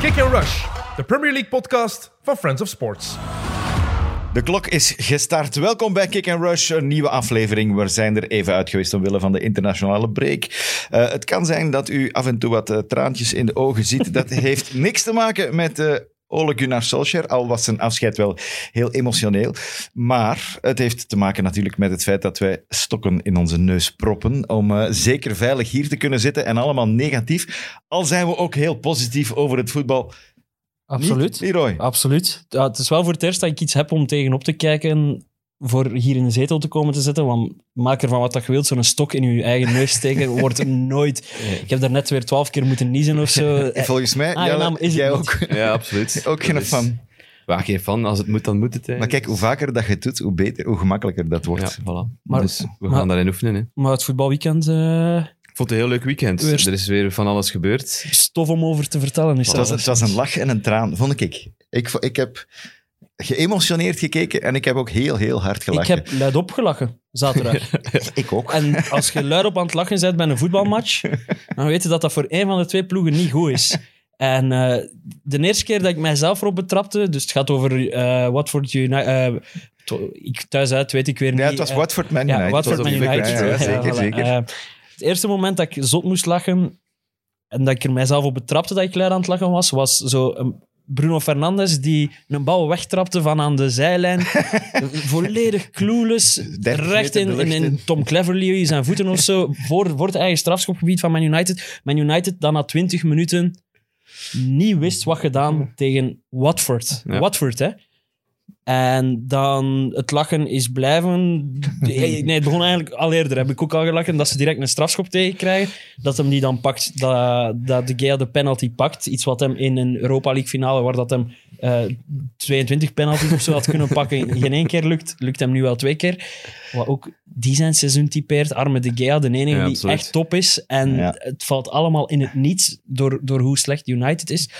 Kick and Rush, de Premier League podcast van Friends of Sports. De klok is gestart. Welkom bij Kick and Rush, een nieuwe aflevering. We zijn er even uit geweest omwille van de internationale break. Uh, het kan zijn dat u af en toe wat uh, traantjes in de ogen ziet. Dat heeft niks te maken met uh, Ole Gunnar Solskjaer, al was zijn afscheid wel heel emotioneel. Maar het heeft te maken natuurlijk met het feit dat wij stokken in onze neus proppen om uh, zeker veilig hier te kunnen zitten en allemaal negatief. Al zijn we ook heel positief over het voetbal. Absoluut. Niet, Leroy? Absoluut. Ja, het is wel voor het eerst dat ik iets heb om tegenop te kijken voor hier in de zetel te komen te zitten. Want maak er van wat dat je wilt, zo'n stok in je eigen neus steken, wordt nooit... Ik heb daar net weer twaalf keer moeten niezen of zo. Volgens mij, Ah, Jelle, naam is het jij niet. ook. Ja, absoluut. Ook geen is- fan. Waar geen fan. Als het moet, dan moet het. Hè. Maar kijk, hoe vaker dat je het doet, hoe beter, hoe gemakkelijker dat ja, wordt. voilà. Maar- dus we maar- gaan daarin oefenen. Hè. Maar het voetbalweekend, eh Ik vond het een heel leuk weekend. Weer- Er is weer van alles gebeurd. stof om over te vertellen. Is Het was, het was een lach en een traan, vond ik. Ik, ik heb geëmotioneerd gekeken en ik heb ook heel, heel hard Ik gelachen. heb luidop gelachen, zaterdag. Ik ook. en als je luidop aan het lachen bent bij een voetbalmatch, dan weet je dat dat voor één van de twee ploegen niet goed is. En eh, de eerste keer dat ik mijzelf erop betrapte, dus het gaat over eh Watford United... ik thuis uit, weet ik weer niet. Ja, het was eh, Watford Man United. Ja, Watford Man op United. Ja, ja, zeker, zeker. Het eerste moment dat ik zot moest lachen en dat ik er mijzelf op betrapte dat ik luid aan het lachen was, was zo een Bruno Fernandes die een bal wegtrapte van aan de zijlijn. Volledig clueless. 30 Recht in, in, in. Tom Cleverley zijn voeten of zo. Voor, voor het eigen strafschopgebied van Man United. Man United dan na 20 minuten niet wist wat gedaan tegen Watford. Ja. Watford, hè. En dan het lachen is blijven. Nee, het begon eigenlijk al eerder. Heb ik ook al gelachen dat ze direct een strafschop tegenkrijgen. Dat hem die dan pakt, dat, dat de Gea de penalty pakt. Iets wat hem in een Europa League finale, waar dat hem eh, 22 penalties of zo had kunnen pakken, geen één keer lukt. Lukt hem nu wel twee keer. Wat ook die zijn seizoen typeert. Arme de Gea, de enige Ja, die echt top is. En Ja. het valt allemaal in het niets door, door hoe slecht United is.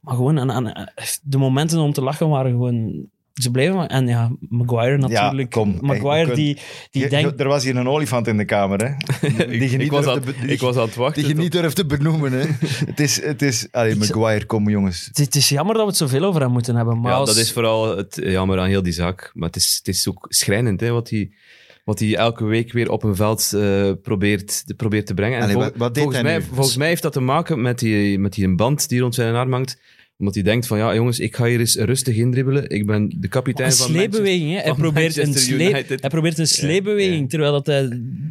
Maar gewoon, aan, aan, de momenten om te lachen waren gewoon... Ze bleven maar... En ja, Maguire natuurlijk. kom. Maguire Hey, die, die Je- denkt... Er was hier een olifant in de kamer, hè? Die je ik, niet was aan, ik was aan het wachten. Die je niet durft te benoemen, hè? Het is... Het is allee, Maguire, kom jongens. Het, het is jammer dat we het zoveel over hem moeten hebben. Maar ja, als- dat is vooral het jammer aan heel die zaak. Maar het is, het is ook schrijnend hè, wat hij wat hij elke week weer op een veld eh, probeert, de- probeert te brengen. En Allee, vol- wat- wat deed volgens, hij mij, volgens mij heeft dat te maken met die, met die band die rond zijn arm hangt. Omdat hij denkt van, ja jongens, ik ga hier eens rustig indribbelen. Ik ben de kapitein een van sleebeweging, hè. Hij probeert, een Manchester slee, United. hij probeert een sleebeweging, terwijl dat hij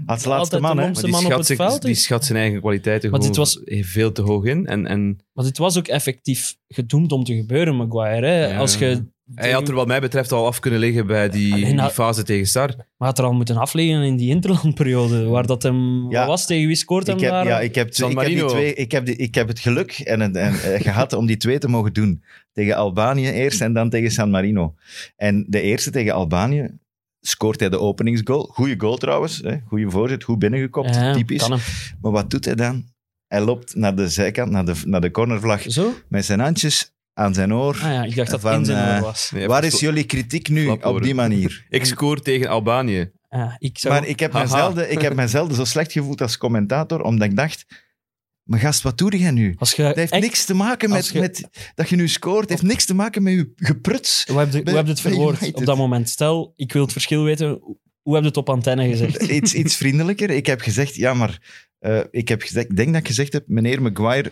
Als laatste altijd man, de hè? die man op schat, het zich- veld die schat zijn eigen kwaliteiten Maar gewoon dit was- veel te hoog in. En, en Maar dit was ook effectief gedoemd om te gebeuren, Maguire. Hè. Ja. Als je, hij had er wat mij betreft al af kunnen liggen bij die, Alleen die dat- fase tegen Star. maar had er al moeten afleggen in die interlandperiode, waar dat hem... Ja. Wat was tegen wie scoort hem Ik heb, daar? ja, ik heb, San ik heb, die Marino. twee, ik, heb die, ik heb het geluk en, en, eh, gehad om die twee te mogen doen. Tegen Albanië eerst en dan tegen San Marino. En de eerste tegen Albanië scoort hij de openingsgoal. Goeie goal trouwens. Hè? Goeie voorzet, goed binnengekopt. Ja, typisch. kan hem. Maar wat doet hij dan? Hij loopt naar de zijkant, naar de, naar de cornervlag, Zo? met zijn handjes aan zijn oor. Ah ja, ik dacht dat Van, in zijn eh, oor was. Nee, Waar is jullie kritiek nu op die manier? Ik scoor tegen Albanië. Ja, ik zou... Maar ik heb, zelden, ik heb me zelden zo slecht gevoeld als commentator, omdat ik dacht... Maar gast, wat doe jij nu? als je Het heeft echt- niks te maken met, je- met dat je nu scoort. Het heeft niks te maken met je gepruts. Hoe heb je, bij- hoe heb je het verwoord op dat moment? Stel, ik wil het verschil weten. Hoe heb je het op antenne gezegd? Iets, iets vriendelijker. Ik heb gezegd, ja, maar... eh, ik, heb gezegd, ik denk dat ik gezegd heb, meneer Maguire,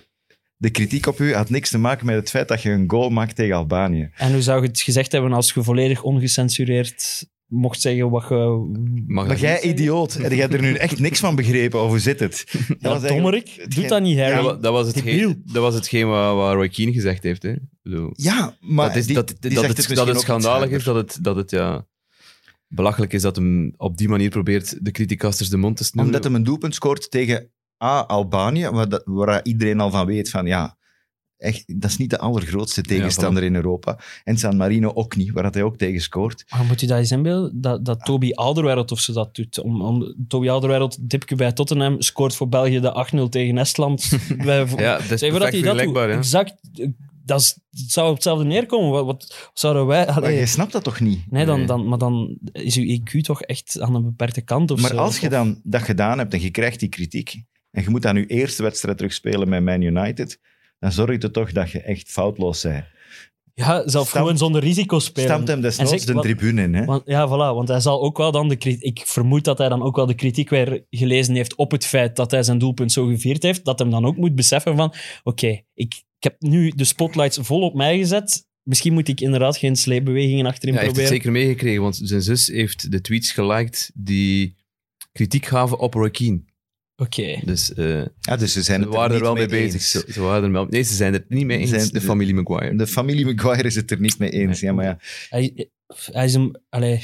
de kritiek op u had niks te maken met het feit dat je een goal maakt tegen Albanië. En hoe zou je het gezegd hebben als je volledig ongecensureerd mocht zeggen wat je... Mag Maar dat jij, idioot, heb jij er nu echt niks van begrepen? Of hoe zit het? Dat Ja, was dommerik, hetgeen- doet dat niet, Harry. Ja, dat was hetgeen, dat was hetgeen wat, wat Roy Keane gezegd heeft. Hè. Bedoel, Ja, maar dat, is, die- dat, die dat, zegt het, dat het schandalig is, dat het, dat het ja, belachelijk is dat hem op die manier probeert de criticasters de mond te snoeren. Omdat hij een doelpunt scoort tegen A, Albanië, waar, dat- waar iedereen al van weet van ja, echt, dat is niet de allergrootste tegenstander in Europa. En San Marino ook niet, waar dat hij ook tegen scoort. Maar moet je dat eens inbeelden? Dat, dat Toby Alderweireld of ze dat doet. Om, om, Toby Alderweireld, dipje bij Tottenham, scoort voor België de 8-0 tegen Estland. Bij, Ja, dat is dat hij dat doet. hè. Exact. Dat is, zou op hetzelfde neerkomen. Wat, wat zouden wij... Maar je snapt dat toch niet? nee, dan, Nee. dan, maar dan is uw IQ toch echt aan een beperkte kant of Maar zo. als je dan dat gedaan hebt en je krijgt die kritiek, en je moet dan je eerste wedstrijd terugspelen met Man United, dan zorgt het toch dat je echt foutloos bent. Ja, zelf gewoon zonder risico spelen. Stamt hem desnoods zeg- de wat- tribune in, hè? Want, ja, voilà. Want hij zal ook wel dan de kritiek... Ik vermoed dat hij dan ook wel de kritiek weer gelezen heeft op het feit dat hij zijn doelpunt zo gevierd heeft. Dat hem dan ook moet beseffen van... Oké, ik, ik heb nu de spotlights vol op mij gezet. Misschien moet ik inderdaad geen sleepbewegingen achterin Ja, hij heeft het proberen. zeker meegekregen, want zijn zus heeft de tweets geliked die kritiek gaven op Roy Keane. Oké. Dus eh, Ja, dus ze zijn ze het waren er wel mee mee bezig. Ze, ze waren er wel, nee, ze zijn het niet mee eens, Zijn- de familie Maguire. De familie Maguire is het er niet mee eens. Ja, maar ja. Hij, hij is een... Allee,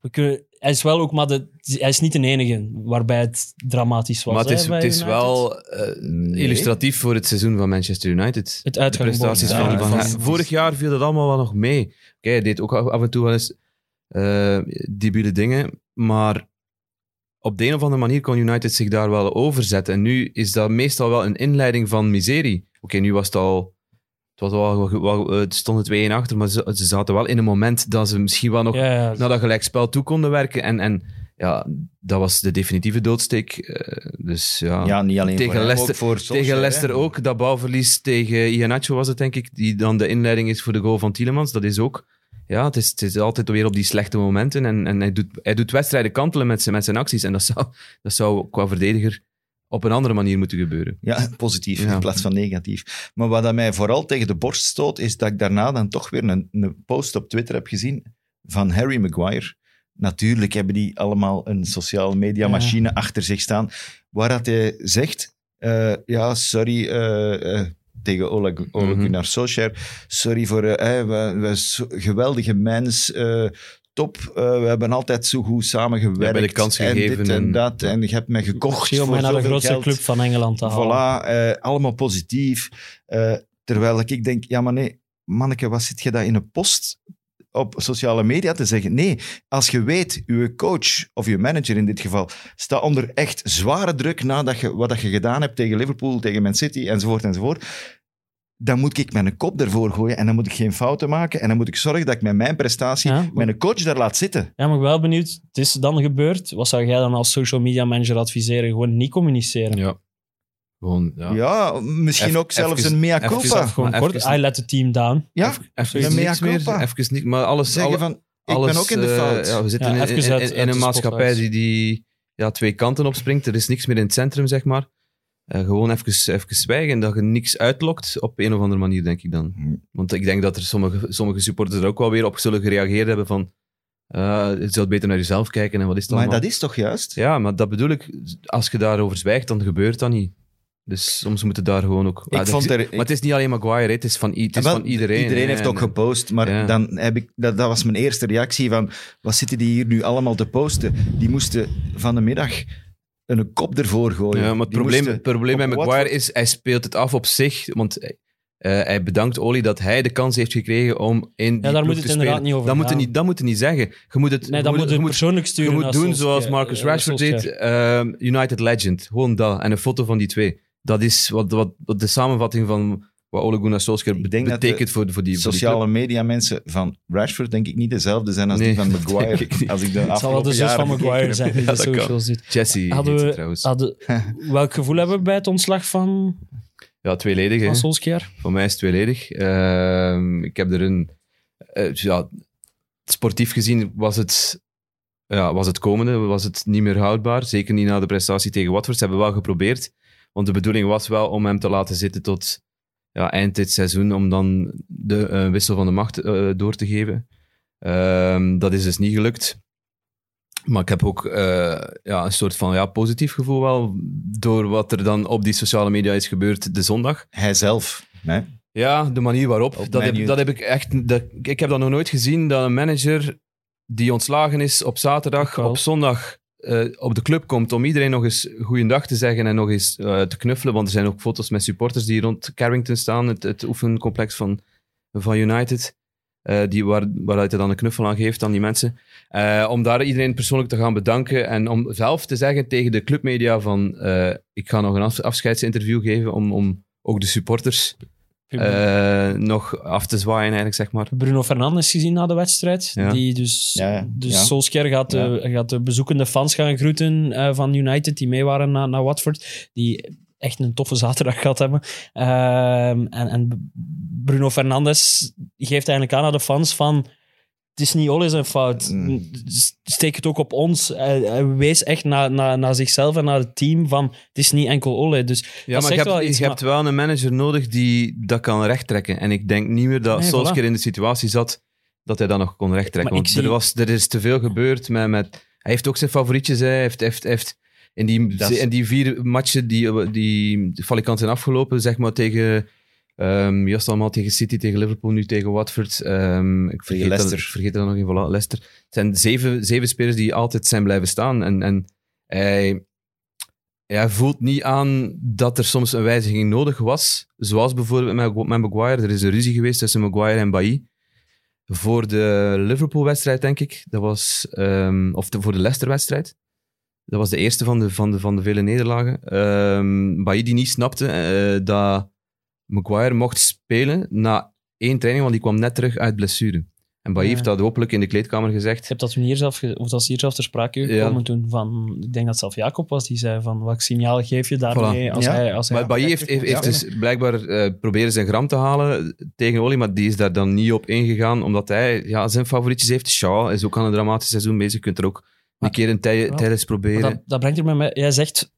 we kunnen, hij is wel ook maar de... Hij is niet de enige waarbij het dramatisch was. maar het is, hè, het is wel eh, Nee. illustratief voor het seizoen van Manchester United. Het de uitgangspunt. prestaties Ja, van, van van- hem. Vorig jaar viel dat allemaal wel nog mee. Oké, hij deed ook af af en toe wel eens eh debiele dingen, maar op de een of andere manier kon United zich daar wel over zetten. En nu is dat meestal wel een inleiding van miserie. Oké, nu was het al... Het, was wel, wel, eh, het stond het 2-1 achter, maar ze, ze zaten wel in een moment dat ze misschien wel nog Ja, ja. naar dat gelijkspel toe konden werken. En, en ja, dat was de definitieve doodsteek. Eh, dus ja, ja, niet alleen Tegen voor Leicester- ook voor Solskjaer, tegen hè. Leicester ook. Dat balverlies tegen Iheanacho was het, denk ik. Die dan de inleiding is voor de goal van Tielemans. Dat is ook... Ja, het is, het is altijd weer op die slechte momenten. En, en hij, doet, hij doet wedstrijden kantelen met zijn, met zijn acties. En dat zou, dat zou qua verdediger op een andere manier moeten gebeuren. Ja, positief Ja. in plaats van negatief. Maar wat dat mij vooral tegen de borst stoot, is dat ik daarna dan toch weer een, een post op Twitter heb gezien van Harry Maguire. Natuurlijk hebben die allemaal een sociale media machine achter zich staan, waar dat hij zegt, eh, ja, sorry, eh, tegen Ole, Ole Mhm. Gunnar Solskjaer, sorry voor, eh, we, we, geweldige mens, eh, top, eh, we hebben altijd zo goed samengewerkt. Ja, de kans en gegeven dit en en- dat, en je hebt mij gekocht om voor mij naar de grootste geld. club van Engeland te halen. Voilà, eh, allemaal positief. Eh, terwijl ik denk, ja maar nee, manneke, wat zit je daar in een post op sociale media te zeggen? Nee, als je weet, uw coach of je manager in dit geval staat onder echt zware druk nadat je wat dat je gedaan hebt tegen Liverpool, tegen Man City enzovoort enzovoort. Dan moet ik mijn kop ervoor gooien en dan moet ik geen fouten maken en dan moet ik zorgen dat ik met mijn prestatie Ja, maar- mijn coach daar laat zitten. Ja, maar ik ben wel benieuwd. Het is dan gebeurd. Wat zou jij dan als social media manager adviseren? Gewoon niet communiceren. Ja. Gewoon, ja. Ja, misschien ook zelfs even- een mea culpa. Gewoon kort, I let the team down. Ja, Even Een mea meer. culpa. Even niet, maar alles... zeggen alle- van, ik alles, ben ook in de eh, fout. ja, we zitten Ja, in, uit- een maatschappij die, die ja, twee kanten opspringt. Er is niks meer in het centrum, zeg maar. Eh, gewoon even, even zwijgen en dat je niks uitlokt op een of andere manier, denk ik dan. Hm. Want ik denk dat er sommige, sommige supporters er ook wel weer op zullen gereageerd hebben van eh, je zult beter naar jezelf kijken en wat is het Maar allemaal. dat is toch juist? Ja, maar dat bedoel ik. Als je daarover zwijgt, dan gebeurt dat niet. Dus soms moet het daar gewoon ook... Ik Ah, vond dat- er- maar het is niet alleen Maguire, het is van, het is Wel, van iedereen. Iedereen heeft ook gepost, maar Ja. dan heb ik, dat, dat was mijn eerste reactie van, wat zitten die hier nu allemaal te posten? Die moesten van de middag een kop ervoor gooien. Ja, maar het Die probleem, moesten het probleem met Maguire is, hij speelt het af op zich, want eh, hij bedankt Oli dat hij de kans heeft gekregen om in die daar ploeg moet te het inderdaad spelen. niet over dat moet, je gaan. niet, dat moet je niet zeggen. Je moet het, Nee, je dat moet je je moet, persoonlijk je sturen. moet naar doen zoals Marcus Eh, Rashford deed, ehm, United Legend. Gewoon dat. En een foto van die twee. Dat is wat, wat, wat de samenvatting van wat Ole Gunnar Solskjaer betekent voor, voor die voor die Sociale media mensen van Rashford denk ik niet dezelfde zijn als Nee, die van Maguire. denk ik niet. Als ik de Het zal wel de zus van Maguire heb. zijn die Ja, de socials doet. Jesse Hadden we- trouwens. Hadden, welk gevoel hebben we bij het ontslag van, Ja, tweeledig. hè. van Solskjaer? Voor mij is het tweeledig. Ehm, ik heb er een... eh, ja, sportief gezien was het, ja, was het komende, was het niet meer houdbaar. Zeker niet na de prestatie tegen Watford. Ze hebben wel geprobeerd. Want de bedoeling was wel om hem te laten zitten tot ja, eind dit seizoen, om dan de eh, wissel van de macht eh, door te geven. Ehm, dat is dus niet gelukt. Maar ik heb ook eh, ja, een soort van ja, positief gevoel wel, door wat er dan op die sociale media is gebeurd de zondag. Hij zelf. Hè? Ja, de manier waarop. Op Dat heb, dat heb ik echt. Dat, ik heb dat nog nooit gezien dat een manager die ontslagen is op zaterdag, op zondag eh, op de club komt om iedereen nog eens goeiedag te zeggen en nog eens eh, te knuffelen. Want er zijn ook foto's met supporters die rond Carrington staan, het, het oefencomplex van, van United. eh, die waar, waaruit hij dan een knuffel aan geeft aan die mensen. Om daar iedereen persoonlijk te gaan bedanken en om zelf te zeggen tegen de clubmedia van ik ga nog een af- afscheidsinterview geven om, om ook de supporters eh, nog af te zwaaien, eigenlijk, zeg maar. Bruno Fernandes gezien na de wedstrijd. Ja. Die dus, Ja, ja. dus Ja. Solskjaer gaat de, gaat de bezoekende fans gaan groeten eh, van United die mee waren naar, naar Watford. Die echt een toffe zaterdag gehad hebben. Ehm, en, en Bruno Fernandes geeft eigenlijk aan aan de fans van... Het is niet Ole zijn fout. Mm. Steek het ook op ons. Hij, hij wees echt naar, naar, naar zichzelf en naar het team van... Het is niet enkel Ole. Dus Ja, maar je hebt, wel iets, je hebt wel een manager nodig die dat kan rechttrekken. En ik denk niet meer dat Nee, Solskjaer voilà. in de situatie zat dat hij dat nog kon rechttrekken. Maar Want er, zie- was, er is te veel gebeurd met... met hij heeft ook zijn favorietjes. Hij heeft, heeft, heeft in, die, in die vier matchen die, die valikant zijn afgelopen, zeg maar tegen... Um, juist allemaal tegen City, tegen Liverpool, nu tegen Watford. Ehm, ik vergeet dat, Leicester. vergeet dat nog even. Voilà, Leicester. Het zijn zeven, zeven spelers die altijd zijn blijven staan. En, en hij, hij voelt niet aan dat er soms een wijziging nodig was. Zoals bijvoorbeeld met, met Maguire. Er is een ruzie geweest tussen Maguire en Bailly. Voor de Liverpool-wedstrijd, denk ik. Dat was, ehm, of de, voor de Leicester-wedstrijd. Dat was de eerste van de, van de, van de vele nederlagen. Ehm Bailly die niet snapte eh, dat Maguire mocht spelen na één training, want die kwam net terug uit blessure. En Bailly Ja. heeft dat openlijk in de kleedkamer gezegd. Je hebt dat toen hier zelf, ge- of dat is hier zelf ter sprake Ja. gekomen toen van, ik denk dat het zelf Jacob was, die zei van, welk signaal geef je daarmee Voilà. als Ja. hij... Als hij Maar Bailly heeft, heeft, heeft dus blijkbaar eh, proberen zijn gram te halen tegen Oli, maar die is daar dan niet op ingegaan, omdat hij ja, zijn favorietjes heeft. Shaw is ook aan een dramatisch seizoen bezig. Je kunt er ook een keer een tijdens proberen. Dat, dat brengt er bij mij... Jij zegt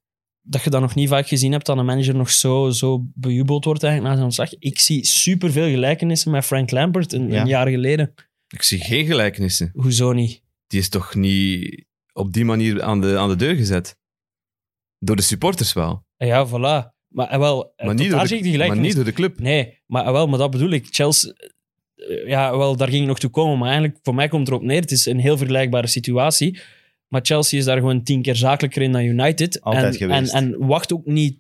dat je dat nog niet vaak gezien hebt, dat een manager nog zo, zo bejubeld wordt eigenlijk na zijn ontslag. Ik zie superveel gelijkenissen met Frank Lampert een, Ja. een jaar geleden. Ik zie geen gelijkenissen. Hoezo niet? Die is toch niet op die manier aan de, aan de deur gezet? Door de supporters wel, Ja, voilà. Maar, eh, wel, eh, maar, niet door, zie ik de, maar niet door de club. Nee, maar, eh, wel, maar dat bedoel ik. Chelsea, ja, wel, daar ging ik nog toe komen. Maar eigenlijk, voor mij komt het erop neer. Het is een heel vergelijkbare situatie. Maar Chelsea is daar gewoon tien keer zakelijker in dan United. Altijd en, geweest. En, en wacht ook niet.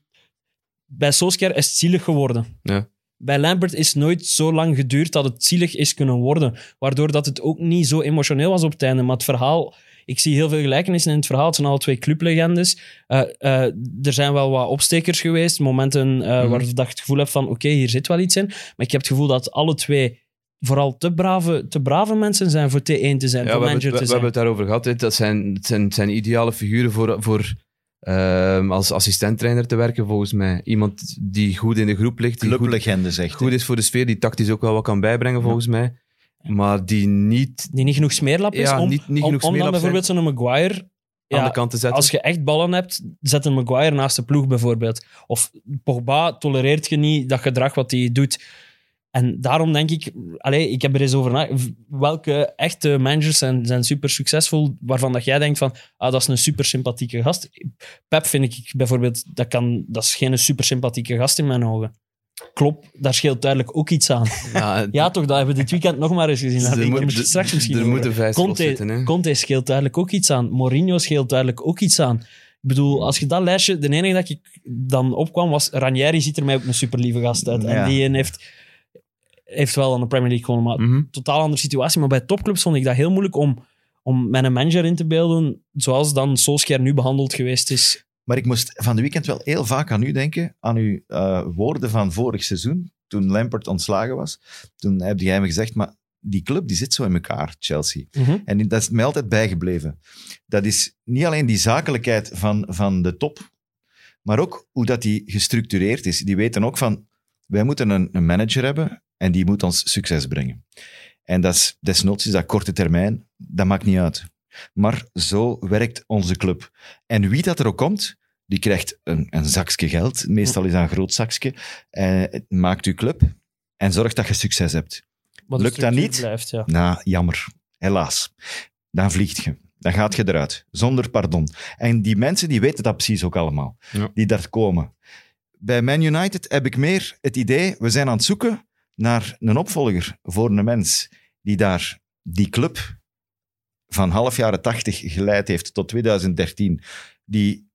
Bij Solskjaer is het zielig geworden. Ja. Bij Lampert is het nooit zo lang geduurd dat het zielig is kunnen worden. Waardoor dat het ook niet zo emotioneel was op het einde. Maar het verhaal... Ik zie heel veel gelijkenissen in het verhaal. Het zijn alle twee clublegendes. Eh, eh, er zijn wel wat opstekers geweest. Momenten eh, Mhm. waar je het gevoel hebt van... Oké, hier zit wel iets in. Maar ik heb het gevoel dat alle twee vooral te brave, te brave mensen zijn voor T1 te zijn. Ja, voor we, hebben, manager het- we, te we zijn. hebben het daarover gehad. hè. Dat zijn, het zijn, het zijn ideale figuren voor, voor ehm, als assistenttrainer te werken, volgens mij. Iemand die goed in de groep ligt, die goed, Clublegende, zegt goed is voor de sfeer, die tactisch ook wel wat kan bijbrengen, volgens mij. Maar die niet Die niet genoeg smeerlap is Ja, om, niet- niet om, genoeg om dan smeerlap bijvoorbeeld zo'n Maguire... aan de kant te zetten. Als je echt ballen hebt, zet een Maguire naast de ploeg bijvoorbeeld. Of Pogba tolereert je niet dat gedrag wat hij doet. En daarom denk ik, allez, ik heb er eens over na. Welke echte managers zijn, zijn super succesvol, waarvan dat jij denkt van, ah, dat is een super sympathieke gast. Pep vind ik bijvoorbeeld, dat, kan, dat is geen super sympathieke gast in mijn ogen. Klopt, daar scheelt duidelijk ook iets aan. ja, Ja, toch, dat hebben we dit weekend nog maar eens gezien. Daar we moet- straks misschien er moeten vijf Conte, zitten. Hè. Conte scheelt duidelijk ook iets aan. Mourinho scheelt duidelijk ook iets aan. Ik bedoel, als je dat lijstje... De enige dat ik dan opkwam was... Ranieri ziet er mij ook een super lieve gast uit. Ja. En die heeft, heeft wel aan de Premier League gewonnen. Maar Mhm. totaal andere situatie. Maar bij topclubs vond ik dat heel moeilijk om, om een manager in te beelden zoals dan Solskjaer nu behandeld geweest is. Maar ik moest van de weekend wel heel vaak aan u denken, aan uw eh, woorden van vorig seizoen, toen Lampert ontslagen was. Toen heb jij me gezegd, maar die club die zit zo in elkaar, Chelsea. En dat is mij altijd bijgebleven. Dat is niet alleen die zakelijkheid van, van de top, maar ook hoe dat die gestructureerd is. Die weten ook van, wij moeten een, een manager hebben en die moet ons succes brengen. En dat is desnoods is dat korte termijn, dat maakt niet uit. Maar zo werkt onze club. En wie dat er ook komt, die krijgt een, een zakje geld. Meestal is dat een groot zakje. Het maakt uw club en zorgt dat je succes hebt. Lukt dat niet? Blijft, ja. Nou, jammer. Helaas. Dan vliegt je. Dan gaat je eruit. Zonder pardon. En die mensen die weten dat precies ook allemaal. Ja. Die daar komen. Bij Man United heb ik meer het idee, we zijn aan het zoeken naar een opvolger voor een mens die daar die club van half jaren 80 geleid heeft tot 2013, die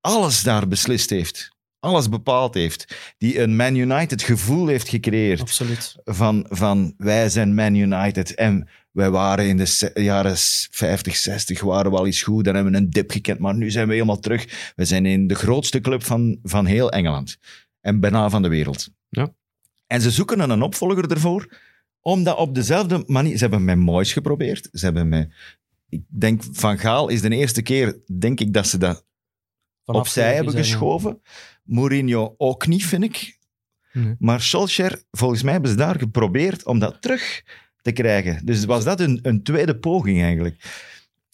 alles daar beslist heeft, alles bepaald heeft, die een Man United gevoel heeft gecreëerd Absoluut. van, van wij zijn Man United en wij waren in de jaren 50, 60 waren we al eens goed, dan hebben we een dip gekend, maar nu zijn we helemaal terug. We zijn in de grootste club van, van heel Engeland en bijna van de wereld. Ja. En ze zoeken een opvolger ervoor, omdat op dezelfde manier... Ze hebben met Moyes geprobeerd, ze hebben met... Ik denk, Van Gaal is de eerste keer, denk ik, dat ze dat vanaf opzij hebben geschoven. Mourinho ook niet, vind ik. Nee. Maar Solskjaer, volgens mij hebben ze daar geprobeerd om dat terug te krijgen. Dus was dat een, een tweede poging eigenlijk.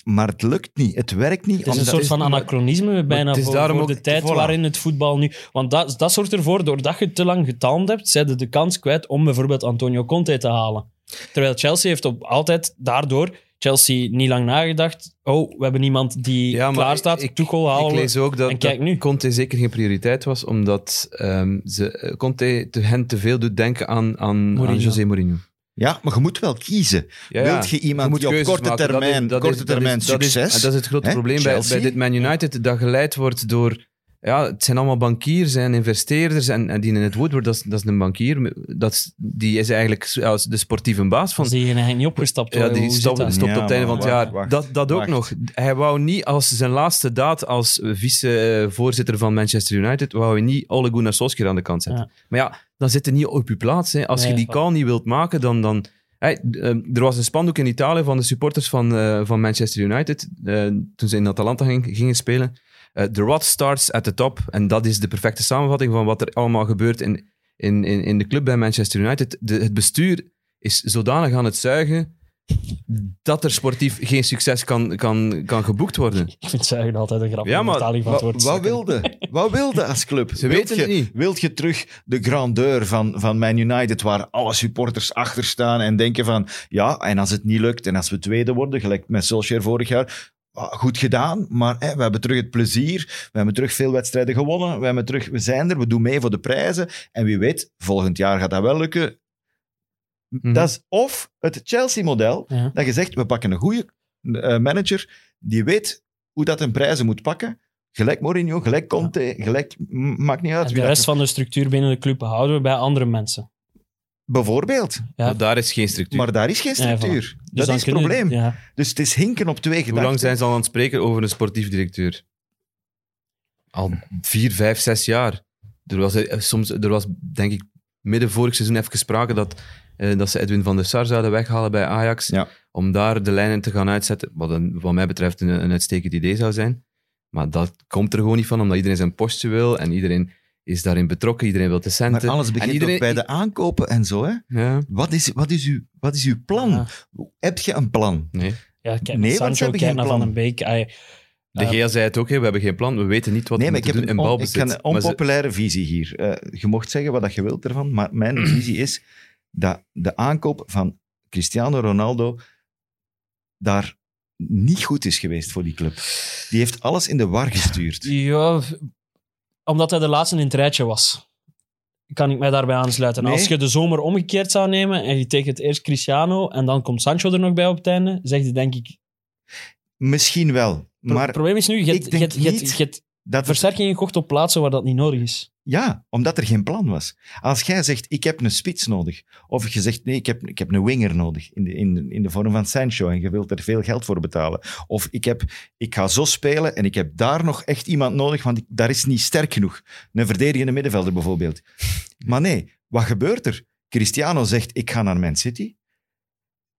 Maar het lukt niet, het werkt niet. Het is een soort van anachronisme bijna het is voor, daarom voor ook- de tijd voilà. waarin het voetbal nu... Want dat, dat zorgt ervoor, doordat je te lang getalmd hebt, zijn de kans kwijt om bijvoorbeeld Antonio Conte te halen. Terwijl Chelsea heeft op altijd daardoor... Chelsea niet lang nagedacht. Oh, we hebben iemand die Ja, klaar staat. ik- Tuchel halen Ik lees ook dat, En kijk dat nu. Conte zeker geen prioriteit was, omdat ehm, ze, eh, Conte te, hen te veel doet denken aan, aan, aan. José Mourinho. Ja, maar je moet wel kiezen. Ja, Wilt je iemand die op keuzes korte maken. Dat is- termijn, dat is- korte is- termijn dat is- succes... en dat is het grote hè, probleem bij, bij dit Man United, dat geleid wordt door... Ja, het zijn allemaal bankiers en investeerders en, en die in het Woodward, dat is, dat is een bankier. Dat is, die is eigenlijk ja, de sportieve baas van, Van die eigenlijk niet opgestapt. Ja, die stopt, op het einde van het jaar. wacht, dat dat ook nog. Hij wou niet als zijn laatste daad als vice-voorzitter van Manchester United, wou hij niet Ole Gunnar Solskjaer aan de kant zetten. Maar ja, dan zit hij niet op je plaats. Hè. Als Nee, je die call niet wilt maken, dan... dan Hey, ehm, er was een spandoek in Italië van de supporters van, eh, van Manchester United eh, toen ze in Atalanta ging- gingen spelen. Eh, The rot starts at the top. En dat is de perfecte samenvatting van wat er allemaal gebeurt in, in, in, in de club bij Manchester United. De, het bestuur is zodanig aan het zuigen dat er sportief geen succes kan, kan, kan geboekt worden. Ik vind zuigen altijd een grappige Ja, maar van het Wat, woord. wat wilde? Wat wilde als club? Ze Wilt weten je, het niet. Wilt je terug de grandeur van, van Man United, waar alle supporters achter staan en denken van, ja, en als het niet lukt en als we tweede worden, gelijk met Solskjaer vorig jaar, ah, goed gedaan, maar hè, we hebben terug het plezier, we hebben terug veel wedstrijden gewonnen, we, hebben terug, we zijn er, we doen mee voor de prijzen en wie weet, volgend jaar gaat dat wel lukken. Mhm. Dat is of het Chelsea-model, Ja. dat je zegt, we pakken een goede eh, manager die weet hoe dat een prijzen moet pakken. Gelijk Mourinho, gelijk Conte, gelijk, maakt niet uit. En wie de dat- rest van de structuur binnen de club houden we bij andere mensen. Bijvoorbeeld. Ja. Maar daar is geen structuur. Maar daar is geen Ja, voilà. structuur. Dus dat is het probleem. Ja. Dus het is hinken op twee Hoe gedachten. lang zijn ze al aan het spreken over een sportief directeur? Al vier, vijf, zes jaar. Er was, eh, soms, er was denk ik, midden vorig seizoen even sprake dat, eh, dat ze Edwin van der Sar zouden weghalen bij Ajax. Ja. Om daar de lijnen te gaan uitzetten. Wat een, wat mij betreft een, een uitstekend idee zou zijn. Maar dat komt er gewoon niet van, omdat iedereen zijn postje wil en iedereen is daarin betrokken. Iedereen wil de centen. Maar alles En begint iedereen- ook bij de aankopen en zo. Hè? Ja, Wat, is, wat, is uw, wat is uw plan? Ja. Heb je een plan? nee. Ja, kijk Nee, want geen plan. Van Beek. Ai, De Ja. Gea zei het ook, hè, we hebben geen plan, we weten niet wat nee, we moeten doen een, in on- ik heb een ze- onpopulaire visie hier. Eh, je mocht zeggen wat dat je wilt ervan, maar mijn visie is dat de aankoop van Cristiano Ronaldo daar niet goed is geweest voor die club. Die heeft alles in de war gestuurd. Ja, omdat hij de laatste in het rijtje was. Kan ik mij daarbij aansluiten. Nee. Als je de zomer omgekeerd zou nemen en je tekent eerst Cristiano en dan komt Sancho er nog bij op het einde, zeg je denk ik... Misschien wel, Pro- maar het probleem is nu, je hebt- je denk hebt- je hebt- niet je hebt dat het- versterkingen gekocht op plaatsen waar dat niet nodig is. Ja, omdat er geen plan was. Als jij zegt, ik heb een spits nodig, of je zegt, nee, ik heb, ik heb een winger nodig, in de, in, in de vorm van Sancho, en je wilt er veel geld voor betalen. Of ik, heb, ik ga zo spelen en ik heb daar nog echt iemand nodig, want ik, daar is niet sterk genoeg. Een verdedigende middenvelder bijvoorbeeld. Maar nee, wat gebeurt er? Cristiano zegt, ik ga naar Man City.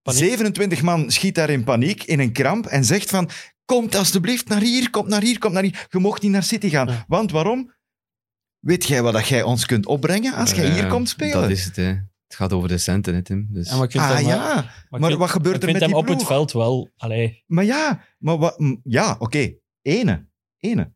Paniek. 27 man schiet daar in paniek, in een kramp, en zegt van, komt alstublieft naar hier, kom naar hier, kom naar hier. Je mocht niet naar City gaan. Ja. Want waarom? Weet jij wat dat jij ons kunt opbrengen als jij hier Ja, komt spelen? Dat is het, hè. Het gaat over de centen, hè, Tim. Dus... Ja, maar ah hem, ja, maar maar, ik vind- wat gebeurt ik er vind met hem die op het ploeg? veld wel... Allee, Maar ja, maar wat, ja oké. Ene. Ene.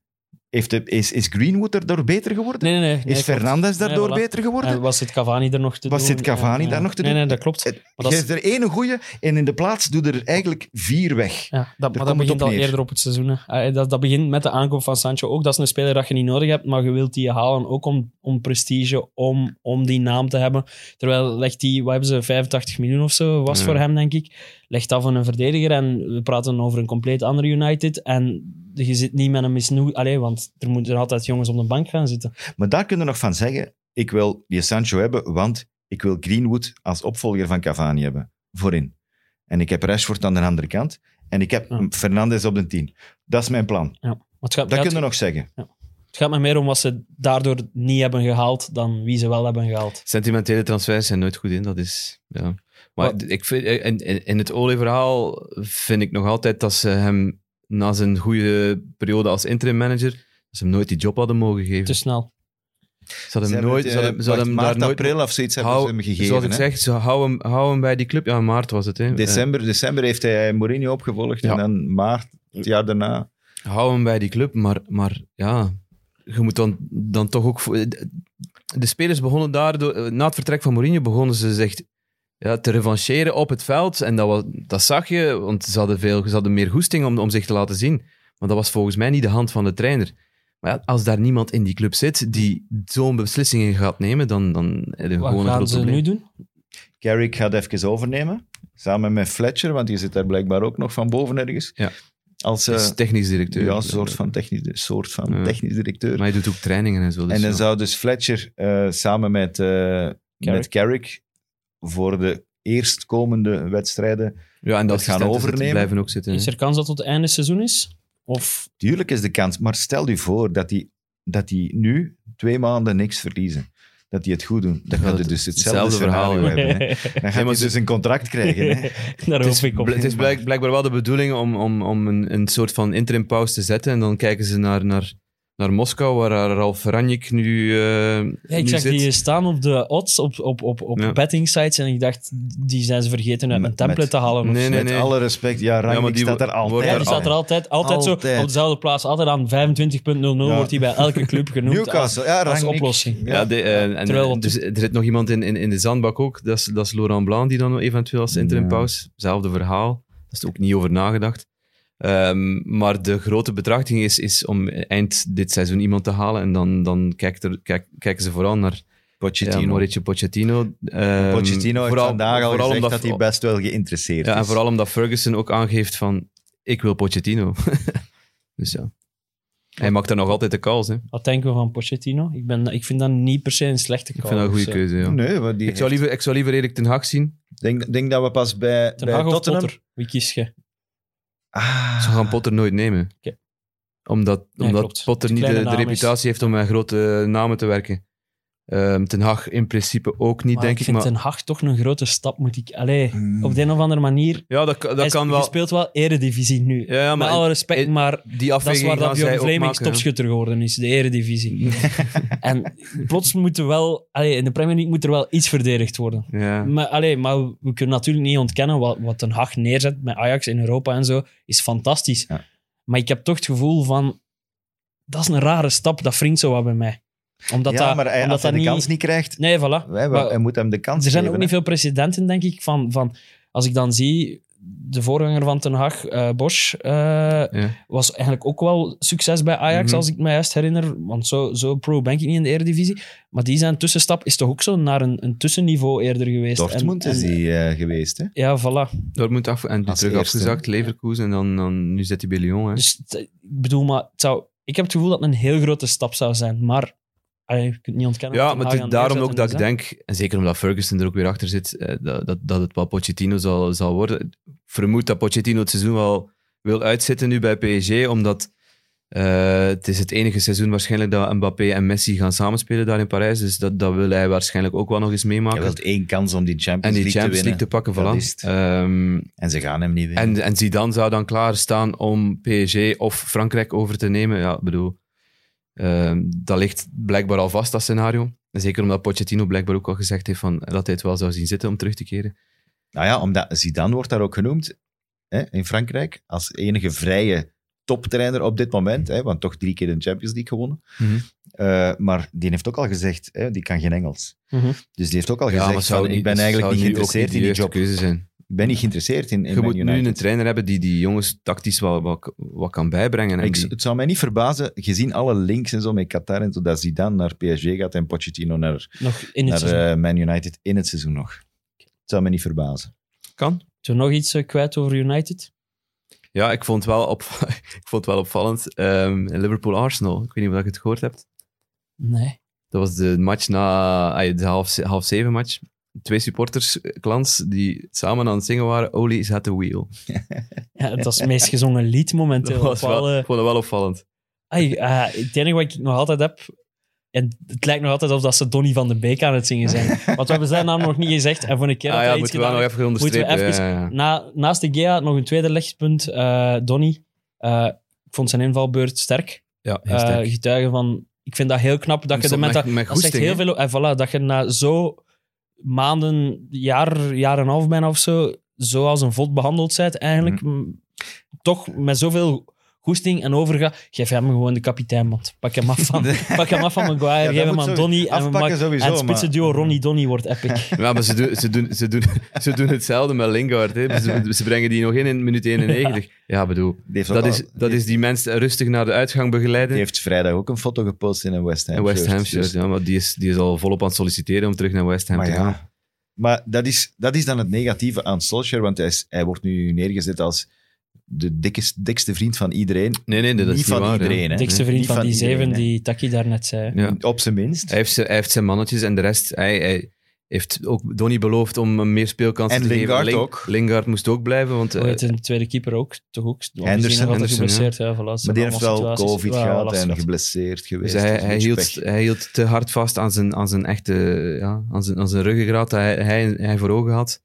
Heeft de, is, is Greenwood daardoor beter geworden? nee, nee, nee. nee, is. Fernandes daardoor Nee, voilà. beter geworden? En was het Cavani er nog te Was doen? zit Cavani Ja, daar nog te nee, doen? Nee, dat klopt. Het- Maar dat Je is- er ene goeie en in de plaats doe er eigenlijk vier weg. Ja, dat, maar dat het begint al neer. eerder op het seizoen. hè. Eh, Dat, dat begint met de aankoop van Sancho. Ook dat is een speler dat je niet nodig hebt, maar je wilt die halen ook om, om prestige, om, om die naam te hebben. Terwijl legt die, wat hebben ze, 85 miljoen of zo was Ja. voor hem, denk ik. Legt dat van een verdediger en we praten over een compleet andere United. En je zit niet met een misnoeg... Allee, want er moeten altijd jongens op de bank gaan zitten. Maar daar kun je nog van zeggen, ik wil die Sancho hebben, want ik wil Greenwood als opvolger van Cavani hebben. Voorin. En ik heb Rashford aan de andere kant. En ik heb Ja. Fernandes op de 10. Dat is mijn plan. Ja. Maar het gaat, Dat gaat- kun je nog zeggen. het gaat me meer om wat ze daardoor niet hebben gehaald dan wie ze wel hebben gehaald. Sentimentele transfers zijn nooit goed in, dat is... Ja. Maar Wat- ik vind, in, in, in het Ole-verhaal vind ik nog altijd dat ze hem na zijn goede periode als interim manager ze hem nooit die job hadden mogen geven. Te snel. ze hadden Ze hem nooit, het, ze eh, hadden, ze hadden hem maart, daar nooit... april of zoiets hebben Hou- ze hem gegeven. Zoals ik hè. zeg, ze hou hem, hou hem bij die club. Ja, maart was het. Hè. December, december heeft hij Mourinho opgevolgd Ja. en dan maart, het jaar daarna. Eh, hou hem bij die club, maar, maar ja, je moet dan, dan toch ook... voor- De spelers begonnen daar, door- na het vertrek van Mourinho, begonnen ze zich ja, te revancheren op het veld. En dat, was, dat zag je, want ze hadden, veel, ze hadden meer goesting om, om zich te laten zien. Maar dat was volgens mij niet de hand van de trainer. Maar ja, als daar niemand in die club zit die zo'n beslissingen gaat nemen, dan, dan heb je Wat gewoon een gaan groot ze probleem. nu doen? Carrick gaat even overnemen, samen met Fletcher, want die zit daar blijkbaar ook nog van boven ergens. Ja. Als eh, is technisch directeur. ja, een soort van technisch, soort van Ja. technisch directeur. Maar hij doet ook trainingen en zo. Dus en dan ja. zou dus Fletcher eh, samen met, eh met Carrick voor de eerstkomende wedstrijden. ja, en dat gaan overnemen. blijven ook zitten. Is er kans dat het het einde seizoen is? Of Tuurlijk is de kans, maar stel je voor dat die, dat die nu twee maanden niks verliezen. Dat die het goed doen. Dan gaat het dus hetzelfde, hetzelfde verhaal, hebben. Hè. Dan gaat hij dus een contract krijgen. Hè. Daar Het hoop is, ik op. het is blijk- blijkbaar wel de bedoeling om, om, om een, een soort van interim pauze te zetten. En dan kijken ze naar, naar, naar Moskou, waar Ralf Ranjik nu, eh Ja, ik nu zag zit. die staan op de odds op, op, op, op Ja. betting sites en ik dacht, die zijn ze vergeten uit een template met- te halen. of Nee, zo. nee, Met nee. alle respect. Ja, Rangnick maar die staat er altijd. Ja, die staat er altijd, altijd, zo Altijd. op dezelfde plaats. Altijd aan 25.00 Ja. wordt hij bij elke club genoemd Newcastle. Ja, als oplossing. Ja, de, eh, en, Terwijl en wat- dus, er zit nog iemand in, in, in de zandbak ook. Dat is, dat is Laurent Blanc, die dan eventueel als interim Ja. pauze. Hetzelfde verhaal. Daar is ook niet over nagedacht. Ehm, maar de grote betrachting is, is om eind dit seizoen iemand te halen. En dan, dan kijkt er, kijk, kijken ze vooral naar Pochettino. ja, Mauricio Pochettino. Ehm, Pochettino heeft vooral- vandaag al vooral gezegd omdat- dat hij best wel geïnteresseerd Ja, en is. vooral omdat Ferguson ook aangeeft van, ik wil Pochettino. dus ja. Hij maakt er nog altijd de calls. Hè. Wat denken we van Pochettino? Ik, ben, ik vind dat niet per se een slechte Ik call. vind dat een goede Dus, eh, keuze. Ja. Nee, maar die Ik, zou liever, ik zou liever Erik ten Hag zien. denk, denk dat we pas bij, Ten bij Hag of Tottenham... Potter? Wie kies je? Ah, Ze gaan Potter nooit nemen. Omdat, Ja, omdat klopt. Potter niet de, de reputatie heeft om met grote namen te werken. Ehm, ten Hag in principe ook niet, Maar denk ik ik. vind Maar, Ten Hag toch een grote stap. Moet ik, allee, Hmm. Op de een of andere manier. ja, dat, dat hij kan je wel. speelt wel eredivisie nu. Ja, ja, Met maar alle respect, maar die dat is afweging waar dat Bjorn Vleming topschutter geworden is, de eredivisie. en plots moet er wel... Allee, in de Premier League moet er wel iets verdedigd worden. Ja. Maar, allee, maar we kunnen natuurlijk niet ontkennen wat, wat Ten Hag neerzet met Ajax in Europa en zo, is fantastisch. Ja. Maar ik heb toch het gevoel van, dat is een rare stap, dat wringt zo wat bij mij. Omdat ja, dat, maar hij, omdat als hij dat de niet... kans niet krijgt, Nee, voilà. wij, Maar hij moet hem de kans er zijn geven. ook niet hè. veel precedenten, denk ik, van, van als ik dan zie, de voorganger van Ten Hag, eh, Bosch, eh, Ja. was eigenlijk ook wel succes bij Ajax, Mhm. als ik me juist herinner. Want zo, zo pro ben ik niet in de Eredivisie. Maar die zijn tussenstap is toch ook zo naar een, een tussenniveau eerder geweest. Dortmund En- is die eh, geweest. Hè? Ja, voilà. Dortmund af en terug eerste. afgezakt, Leverkusen en dan, dan nu zit hij bij Lyon. Hè. Dus t- ik bedoel, maar het zou, ik heb het gevoel dat het een heel grote stap zou zijn. Maar allee, je kunt het niet ontkennen. Ja, maar het is daarom ook dat ik denk, en zeker omdat Ferguson er ook weer achter zit, eh, dat, dat, dat het wel Pochettino zal, zal worden. Ik vermoed dat Pochettino het seizoen wel wil uitzitten nu bij PSG, omdat eh, het is het enige seizoen waarschijnlijk dat Mbappé en Messi gaan samenspelen daar in Parijs. Dus dat, dat wil hij waarschijnlijk ook wel nog eens Hij meemaken. wil één kans om die Champions en die League Champions te League winnen. te pakken, Dat voilà. is het. Ehm, En ze gaan hem niet winnen. en, en Zidane zou dan klaarstaan om PSG of Frankrijk over te nemen. Ja, ik bedoel, ehm, dat ligt blijkbaar al vast, dat scenario. En zeker omdat Pochettino blijkbaar ook al gezegd heeft van, dat hij het wel zou zien zitten om terug te keren. Nou ja, omdat Zidane wordt daar ook genoemd hè, in Frankrijk als enige vrije toptrainer op dit moment. Hè, want toch drie keer de Champions League gewonnen. Eh, maar die heeft ook al gezegd, hè, die kan geen Engels. Mhm. Dus die heeft ook al Ja, gezegd, zou van, niet- ik ben eigenlijk niet geïnteresseerd in die job. keuze zijn. Ik ben niet geïnteresseerd in, in Je Man moet nu United. een trainer hebben die die jongens tactisch wat, wat, wat kan bijbrengen. En Ik, die- het zou mij niet verbazen, gezien alle links en zo met Qatar en zo, dat Zidane naar PSG gaat en Pochettino naar, Nog in het naar eh, Man United in het seizoen nog. Het zou mij niet verbazen. kan. Zo nog iets eh, kwijt over United? Ja, ik vond het wel, op, ik vond het wel opvallend. Ehm, Liverpool-Arsenal, ik weet niet of je het gehoord hebt. Nee. Dat was de match na ay, de half, half zeven match. Twee supporters, eh, klans, die samen aan het zingen waren. Oli is at the wheel. Ja, dat is het meest gezongen lied momenteel. Dat was wel, ik vond het wel opvallend. Ai, eh, het enige wat ik nog altijd heb, en het lijkt nog altijd of dat ze Donny van de Beek aan het zingen zijn. Want we hebben zijn naam nog niet gezegd. En voor een keer Ah dat ja, hij iets moeten we wel gedaan heeft, even moeten we even... ja, ja, ja. Na, naast de Gea nog een tweede lichtpunt. eh Donny. Eh, ik vond zijn invalbeurt sterk. Ja, sterk. getuige van... Ik vind dat heel knap dat je de met- dat, met dat zegt heel veel... En voilà, dat je na zo maanden, jaar, jaar en een half bijna of zo, zo als een vod behandeld bent, eigenlijk Mhm. m, toch met zoveel goesting en overga. Geef hem gewoon de kapitein, man. Pak hem af van, pak hem af van Maguire, geef hem aan Donny. En, we maken- sowieso, en het spitse maar- duo Ronnie Donny wordt epic. Ja, maar ze doen, ze doen, ze doen, ze doen hetzelfde met Lingard. Hè. Ze, ze brengen die nog in in minuut 91. Ja, bedoel, dat al- is, dat is die mens rustig naar de uitgang begeleiden. die heeft vrijdag ook een foto gepost in een West Ham West Ham shirt, dus- ja, maar die is, die is al volop aan het solliciteren om terug naar West Ham Maar te gaan. ja, maar dat is, dat is dan het negatieve aan Solskjaer, want hij, is, hij wordt nu neergezet als de dikkest, dikste vriend van iedereen. Nee, nee, dat is niet van waar, iedereen. Hè. Dikste vriend van, die iedereen, zeven hè. die Taki daarnet zei. Ja. Op zijn minst. Hij heeft, zijn, hij heeft zijn mannetjes en de rest. Hij, hij heeft ook Donny beloofd om meer speelkansen En te Lingard geven. ook. Lingard moest ook blijven, want Hoe eh, heet een tweede keeper ook? Toch ook? Henderson, Henderson, geblesseerd. Ja. Zijn Maar die heeft wel. COVID Ja, gehad en geblesseerd geweest. Dus hij, hield, hij hield te hard vast aan zijn, aan zijn echte, ja, aan zijn, aan zijn ruggengraat dat hij, hij, hij voor ogen had.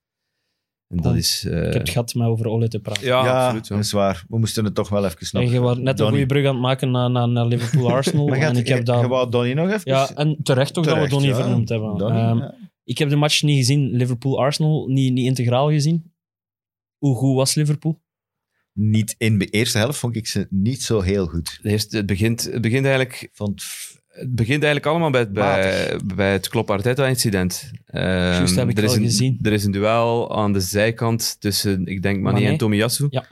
En dat Oh, is... eh, Ik heb het gehad met over Ole te praten. ja, ja, absoluut. Ja. dat is waar. We moesten het toch wel even En snappen. je was net een goede brug aan het maken naar, naar, naar Liverpool-Arsenal. Maar en gaat- ik heb je dat... wou Donny nog even? Ja, en terecht ook dat we Donny ja. vernoemd hebben. Donny, Ehm, ja. Ik heb de match niet gezien, Liverpool-Arsenal, niet, niet integraal gezien. Hoe goed was Liverpool? Niet in de eerste helft vond ik ze niet zo heel goed. Het, begint, het, begint eigenlijk, Vond, het begint eigenlijk allemaal bij, bij, bij het Klopp-Arteta-incident. Ehm, Juist, heb ik er is een, gezien. Er is een duel aan de zijkant tussen, ik denk, Mané, Mané. en Tomiyasu. Ja.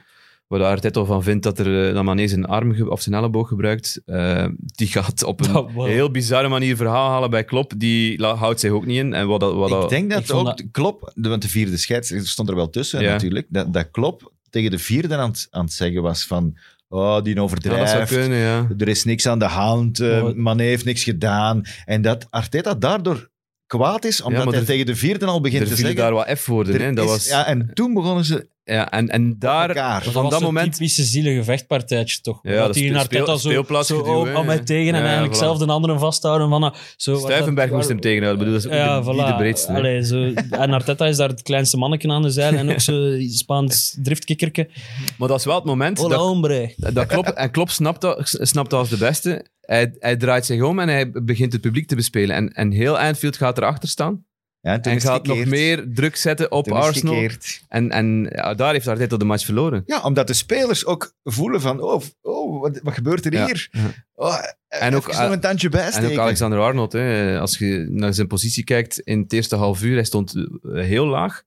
Waar de Arteta van vindt dat, er, eh, dat Mané zijn arm of zijn elleboog gebruikt. Eh, die gaat op een Oh, wow. heel bizarre manier verhaal halen bij Klopp. Die houdt zich ook niet in. En wat wat ik denk dat ik ook dat- Klop, de- want de vierde scheidsrechter stond er wel tussen Ja. natuurlijk, dat, dat Klop tegen de vierde aan, het- aan het zeggen was van oh, die ja, dat overdrijft. zou kunnen, ja. Er is niks aan de hand. eh Maar- Mané heeft niks gedaan. En dat Arteta daardoor kwaad is, omdat maar hij er- tegen de vierde al begint te zeggen... daar wat F-woorden. hè. Dat is- was, ja, en toen begonnen ze ja, en, en daar, elkaar. van was dat zo'n moment... typische zielige vechtpartijtje, toch? Ja, dat speel- naar Arteta speel- zo, zo al mij tegen en Ja, eigenlijk voilà. zelf de anderen vasthouden. Van, zo, Stuivenberg dat- moest hem tegenhouden. Ik bedoel, dat is ook Ja, de, voilà. niet de breedste. hè. Allee, zo. En Arteta is daar het kleinste mannetje aan de zijde en ook zo Spaans driftkikkerke. Maar dat is wel het moment Hola, dat, hombre. dat Klopp, en Klopp snapt dat, snapt dat als de beste. Hij, hij draait zich om en hij begint het publiek te bespelen. En, en heel Anfield gaat erachter staan. Ja, en En gaat nog meer druk zetten op Arsenal. En, en ja, daar heeft Arteta de match verloren. Ja, omdat de spelers ook voelen van, oh, oh wat, wat gebeurt er Ja, hier? Oh, En ook, nog een tandje En bijsteken. ook Alexander Arnold, hè, als je naar zijn positie kijkt in het eerste half uur, hij stond eh, heel laag.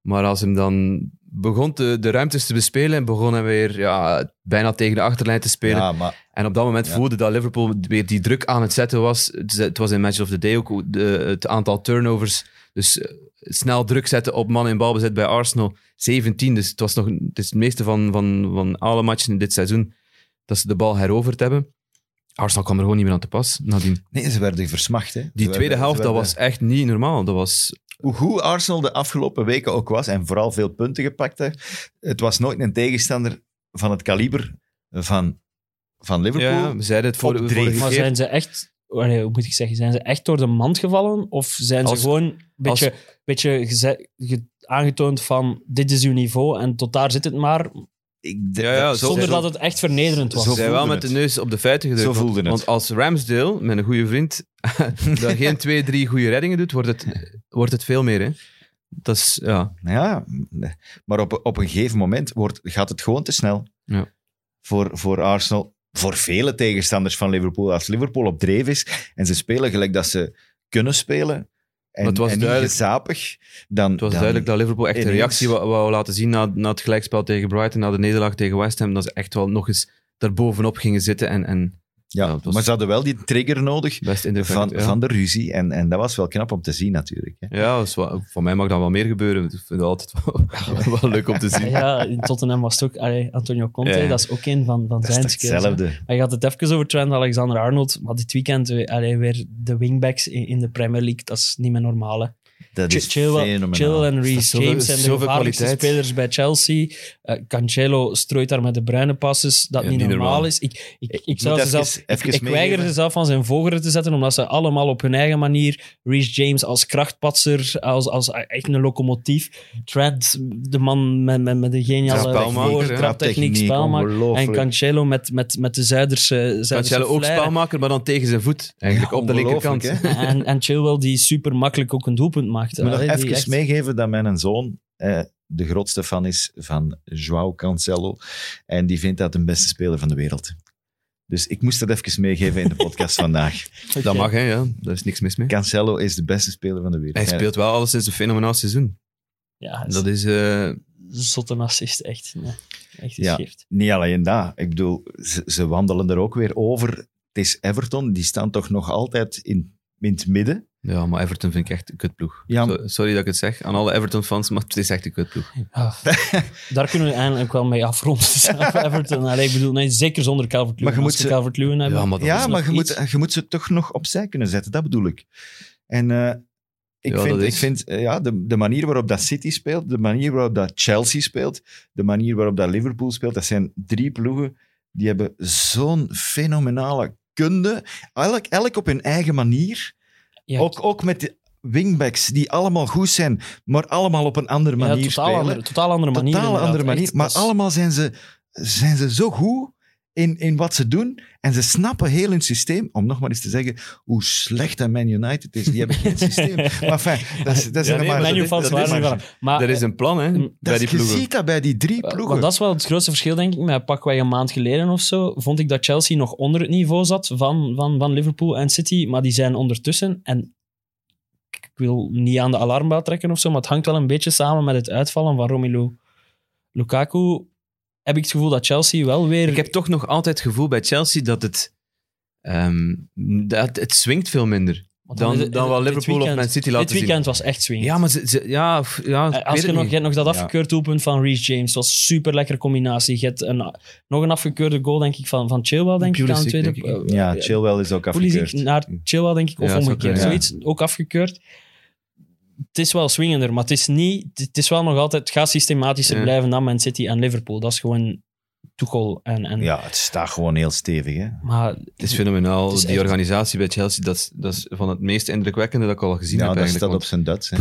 Maar als hem dan begon te, de ruimtes te bespelen en begon hij weer ja, bijna tegen de achterlijn te spelen. Ja, maar En op dat moment Ja. voelde dat Liverpool weer die druk aan het zetten was. Het, was in Match of the Day ook de, het aantal turnovers. Dus eh, snel druk zetten op man in balbezit bij Arsenal. 17, dus het was nog het, is het meeste van, van, van alle matchen in dit seizoen dat ze de bal heroverd hebben. Arsenal kwam er gewoon niet meer aan te pas nadien. nee, ze werden versmacht. Hè. Die tweede helft, dat was echt niet normaal. Dat was... Hoe goed Arsenal de afgelopen weken ook was, en vooral veel punten gepakt heeft, het was nooit een tegenstander van het kaliber van, van Liverpool. Ja, we zeiden het voor, vorige Maar zijn ze echt, hoe moet ik zeggen, zijn ze echt door de mand gevallen? Of zijn Als- ze gewoon een beetje, beetje geze- ge- aangetoond van dit is uw niveau en tot daar zit het maar, Ik Ja, ja, zo- zonder zo- dat het echt vernederend was? Ze zijn wel met de neus op de feiten gedrukt. Zo voelde want, het. want als Ramsdale, met een goede vriend, daar geen twee, drie goede reddingen doet, wordt het, wordt het veel meer. Hè? Dat is, ja. Ja, maar op, op een gegeven moment wordt, gaat het gewoon te snel Ja. voor, voor Arsenal. Voor vele tegenstanders van Liverpool. Als Liverpool op dreef is en ze spelen gelijk dat ze kunnen spelen en, het was en duidelijk- gezapig, dan... Het was dan- duidelijk dat Liverpool echt een reactie wou, wou laten zien na, na het gelijkspel tegen Brighton, na de nederlaag tegen West Ham, dat ze echt wel nog eens daarbovenop gingen zitten en, en Ja, Ja, het was- maar ze hadden wel die trigger nodig van, ja. van de ruzie. En, en dat was wel knap om te zien natuurlijk. Hè. Ja, wel- van mij mag dat wel meer gebeuren. Ik vind het altijd wel, wel leuk om te zien. Ja, in Tottenham was het ook, allee, Antonio Conte, Ja, dat is ook een van, van Dat zijn skills. hetzelfde. Maar je had het even over Trent Alexander-Arnold, maar dit weekend weer, allee, weer de wingbacks in, in de Premier League, dat is niet meer normaal. Hè. Dat is Chilwell, fenomenaal. Chilwell en Reece James zijn de gevaarlijkste spelers bij Chelsea. Eh, Cancelo strooit daar met de bruine passes, dat Ja, niet niet normaal is. Ik, ik, ik, zou ze even- zelf, ik, even ik weiger ze zelf van zijn vogeren te zetten, omdat ze allemaal op hun eigen manier... Reece James als krachtpatser, als, als echt een locomotief. Trent, de man met, met, met de geniale traptechniek, Techniek, spelmaker. En. Cancelo met, met, met de Zuiderse, Zuiderse Cancelo ook spelmaker, maar dan tegen zijn voet. Eigenlijk Ja, op de linkerkant. En, en Chilwell die super makkelijk ook een doelpunt maakt. Ik moet nog even echt- meegeven dat mijn zoon eh, de grootste fan is van João Cancelo. En die vindt dat de beste speler van de wereld. Dus ik moest dat even meegeven in de podcast vandaag. Dat mag, hè, ja. Daar is niks mis mee. Cancelo is de beste speler van de wereld. Hij Ja, speelt wel alles in een fenomenaal seizoen. Ja, Dat is... eh, zotte assist, echt. Nee, echt Ja. geschift. Niet alleen dat. Ik bedoel, ze, ze wandelen er ook weer over. Het is Everton, die staan toch nog altijd in, in het midden. ja, maar Everton vind ik echt een kutploeg. Ja, So- sorry dat ik het zeg aan alle Everton-fans, maar het is echt een kutploeg. Ja. Daar kunnen we eindelijk wel mee afronden. Everton. Allee, ik bedoel, nee, zeker zonder Calvert-Lewin. Maar je moet ze- Calvert-Lewin hebben. Ja, maar ja, je moet, je moet ze toch nog opzij kunnen zetten, dat bedoel ik. En eh, ik Ja, vind, ik vind eh, ja, de, de manier waarop dat City speelt, de manier waarop dat Chelsea speelt, de manier waarop dat Liverpool speelt, dat zijn drie ploegen die hebben zo'n fenomenale kunde. Elk, elk op hun eigen manier. Ja, Ook, ook met de wingbacks die allemaal goed zijn, maar allemaal op een andere ja, manier totaal spelen. andere, totaal andere manier. Totaal andere manier. Maar allemaal zijn ze, zijn ze zo goed in, in wat ze doen. En ze snappen heel hun systeem. Om nog maar eens te zeggen hoe slecht dat Man United is. Die hebben geen systeem. Maar fijn, dat is, dat is Ja, er nee, maar... Menu dat is- fans dat waren is- er. Maar, er is een plan, hè, bij dat, die je ploegen. ziet dat bij die drie eh, ploegen. want dat is wel het grootste verschil, denk ik. Met pakweg een maand geleden of zo, vond ik dat Chelsea nog onder het niveau zat van, van, van Liverpool en City. Maar die zijn ondertussen, en ik wil niet aan de alarmbel trekken of zo, maar het hangt wel een beetje samen met het uitvallen van Romelu Lukaku. Heb ik het gevoel dat Chelsea wel weer... Ik heb toch nog altijd het gevoel bij Chelsea dat het... ehm, dat het swingt veel minder. Dan, dan wat dit Liverpool of weekend- Man City laten Dit weekend was echt zien. Ja, maar ze, ze- ja, ja, Eh, Als je het nog, je hebt nog dat Ja. afgekeurd doelpunt van Reece James, dat was super lekkere combinatie. Je hebt een, nog een afgekeurde goal, denk ik, van, van Chilwell, denk ik, aan de Pulisic, tweede. denk ik. Ja, eh, Chilwell is ook Pulisic afgekeurd. naar Chilwell, denk ik, of Ja, omgekeerd. Zoiets, ook afgekeurd. Het is wel swingender, maar het is niet... Het is wel nog altijd... Het gaat systematischer Ja. blijven dan Man City en Liverpool. Dat is gewoon Tuchel en... en Ja, het staat gewoon heel stevig. Hè? Maar Het is fenomenaal. Het is die echt- organisatie bij Chelsea, dat is, dat is van het meest indrukwekkende dat ik al gezien Ja, heb dat eigenlijk. staat op zijn Duits. Hè.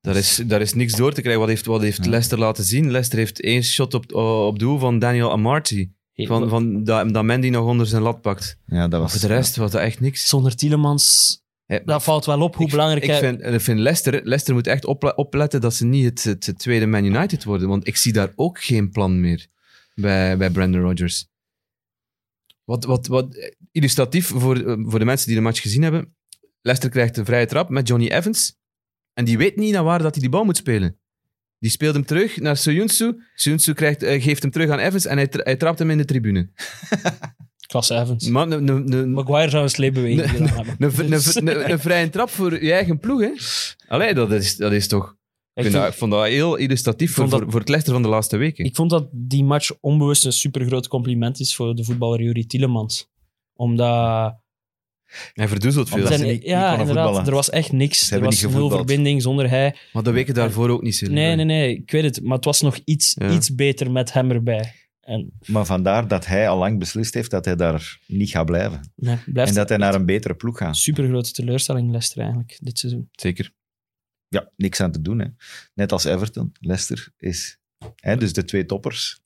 Daar is, daar is niks door te krijgen. Wat heeft, wat heeft Ja. Leicester laten zien? Leicester heeft één shot op, op doel van Daniel Amarty. Van, van, dat, dat Mendy nog onder zijn lat pakt. Ja, dat Maar was, voor de rest was dat echt niks. zonder Tielemans... Hè, Dat valt wel op hoe ik, belangrijk... Ik vind, ik vind Leicester, Leicester moet echt opletten dat ze niet het, het, het tweede Man United worden. Want ik zie daar ook geen plan meer bij, bij Brandon Rodgers. Wat, wat, wat illustratief voor, eh, voor de mensen die de match gezien hebben. Leicester krijgt een vrije trap met Johnny Evans. En die weet niet naar waar dat hij die bal moet spelen. Die speelt hem terug naar Soyuncu. Soyuncu krijgt, eh, geeft hem terug aan Evans en hij, tra- hij trapt hem in de tribune. Klasse Evans. Een- een- Maguire zou een sleepbeweging hebben. een, een, een, een, een vrije trap voor je eigen ploeg, hè? Allee, dat is, dat is toch... Ik, Ik vind vind- dat, ik vond dat heel illustratief voor, dat- voor, voor het Leicester van de laatste weken. Ik vond dat die match onbewust een supergroot compliment is voor de voetballer Yuri Tielemans. Omdat... Hij verdoezelt veel. Zijn- niet- ja, inderdaad. voetballen. Er was echt niks. Ze er hebben was nul gevoetbald. verbinding zonder hij. Maar de weken daarvoor ook niet, Silver. Nee, nee, nee. Ik weet het. Maar het was nog iets, Ja. iets beter met hem erbij. En Maar vandaar dat hij al lang beslist heeft dat hij daar niet gaat blijven. nee, blijft En dat hij naar een betere ploeg gaat. supergrote teleurstelling Leicester eigenlijk dit seizoen. Zeker. Ja, niks aan te doen. Hè. Net als Everton. Leicester is... Hè, dus de twee toppers.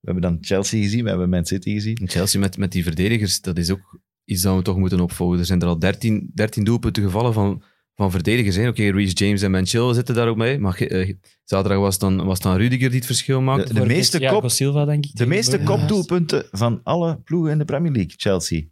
We hebben dan Chelsea gezien, we hebben Man City gezien. En Chelsea met, met die verdedigers, dat is ook iets dat we toch moeten opvolgen. Er zijn er al 13, 13 doelpunten gevallen van, van verdedigers. Oké, Reece James en Manchil zitten daar ook mee. Maar eh, zaterdag was dan, was dan Rudiger die het verschil maakte. De, de meeste, ja, kop, Silva, denk ik. de meeste kopdoelpunten van alle ploegen in de Premier League, Chelsea.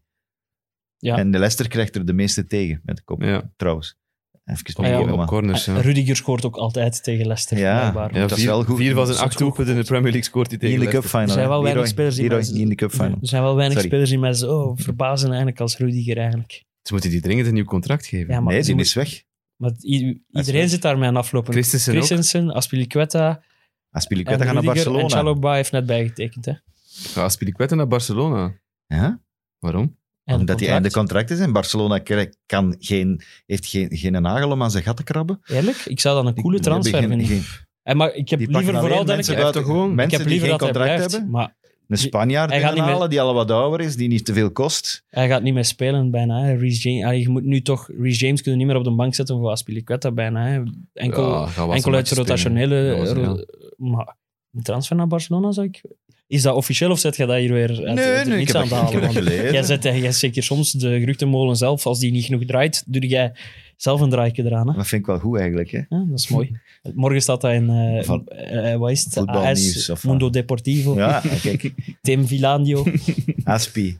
Ja. En de Leicester krijgt er de meeste tegen, met de kop, Ja, trouwens. Even op, Ah, ja, op corners. Ja. Rudiger scoort ook altijd tegen Leicester. Ja. blijkbaar. Ja, dat is wel goed. vier van zijn acht doelpunten in de Premier League scoort hij tegen in de Cup Leicester. Final. Er zijn wel weinig Leroy, spelers die Leroy, met- niet in de Cup Final. Er zijn wel weinig Sorry. spelers die mij zo verbazen eigenlijk als Rudiger eigenlijk. Ze moeten die dringend een nieuw contract geven. Ja, maar Nee, ze die moet- is weg. Maar weg. iedereen zit daar met een aflopen. Christensen ook. Christensen, Aspilicueta Aspilicueta gaat naar Rudiger. En Barcelona. Chalobah heeft net bijgetekend. Hè? Ga Aspilicueta naar Barcelona. Ja? Waarom? En Omdat hij einde contract is en Barcelona kan geen, heeft geen, geen nagel om aan zijn gat te krabben. Eerlijk? Ik zou dat een coole transfer vinden. geen- En maar ik heb Die liever pakken vooral dat mensen ik... buiten- gewoon- Ik mensen heb die liever geen dat contract hebben. maar Een Spanjaard Hij gaat niet binnenhalen meer- die al wat ouder is, die niet te veel kost. hij gaat niet meer spelen bijna. Hè. Reece James, Allee, je moet nu toch... Reece James kunnen niet meer op de bank zetten voor Aspilicueta bijna. Hè. Enkel, Ja, enkel uit rotationele... Was- ro- Maar een transfer naar Barcelona zou ik... Is dat officieel of zet je dat hier weer uit, uit ik niets heb aan heb halen? Jij zet, jij zet zeker soms de geruchtenmolen zelf. Als die niet genoeg draait, doe jij zelf een draaitje eraan. Hè? Dat vind ik wel goed eigenlijk. Hè? Ja, dat is mooi. Morgen staat dat in, eh Van- eh, wat is het? Voetbalnieuws AS, of- Mundo Deportivo, Ja, kijk. Tim Vilandio. Aspi.